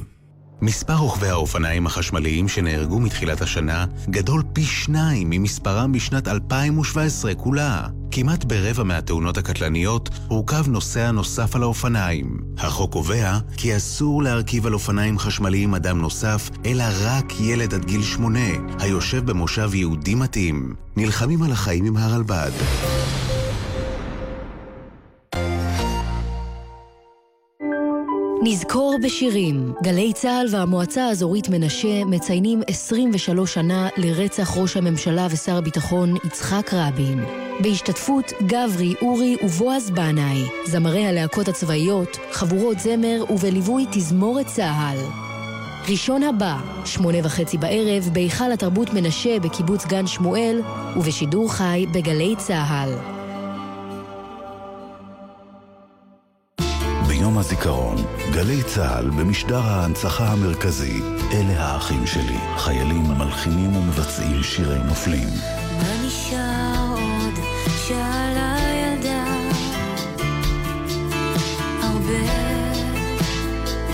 S8: מספר רוכבי האופניים החשמליים שנהרגו מתחילת השנה גדול פי שניים ממספרם בשנת 2017 כולה. כמעט ברבע מהתאונות הקטלניות הורכב נוסע נוסף על האופניים. החוק קובע כי אסור להרכיב על אופניים חשמליים אדם נוסף, אלא רק ילד עד גיל שמונה, היושב במושב יהודי מתאים. נלחמים על החיים עם הרלב"ד.
S13: נזכור בשירים. גלי צה"ל והמועצה האזורית מנשה מציינים 23 שנה לרצח ראש הממשלה ושר הביטחון יצחק רבין. בהשתתפות גברי, אורי ובועז בנאי, זמרי הלהקות הצבאיות, חבורות זמר ובליווי תזמורת צה"ל. ראשון הבא, שמונה וחצי בערב, בהיכל התרבות מנשה בקיבוץ גן שמואל, ובשידור חי בגלי צה"ל.
S8: ביום הזיכרון, גלי צה"ל במשדר ההנצחה המרכזי, אלה האחים שלי, חיילים מלחינים ומבצעים שירי נופלים.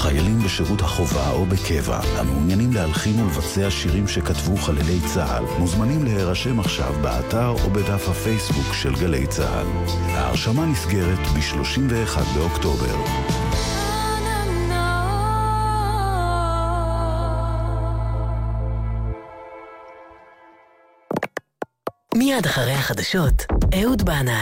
S8: חיילים בשירות החובה או בקבע, המעוניינים להלחין ולבצע שירים שכתבו חללי צה"ל, מוזמנים להירשם עכשיו באתר או בדף הפייסבוק של גלי צה"ל. ההרשמה נסגרת ב-31 באוקטובר.
S9: מיד אחרי החדשות, אהוד בנאי.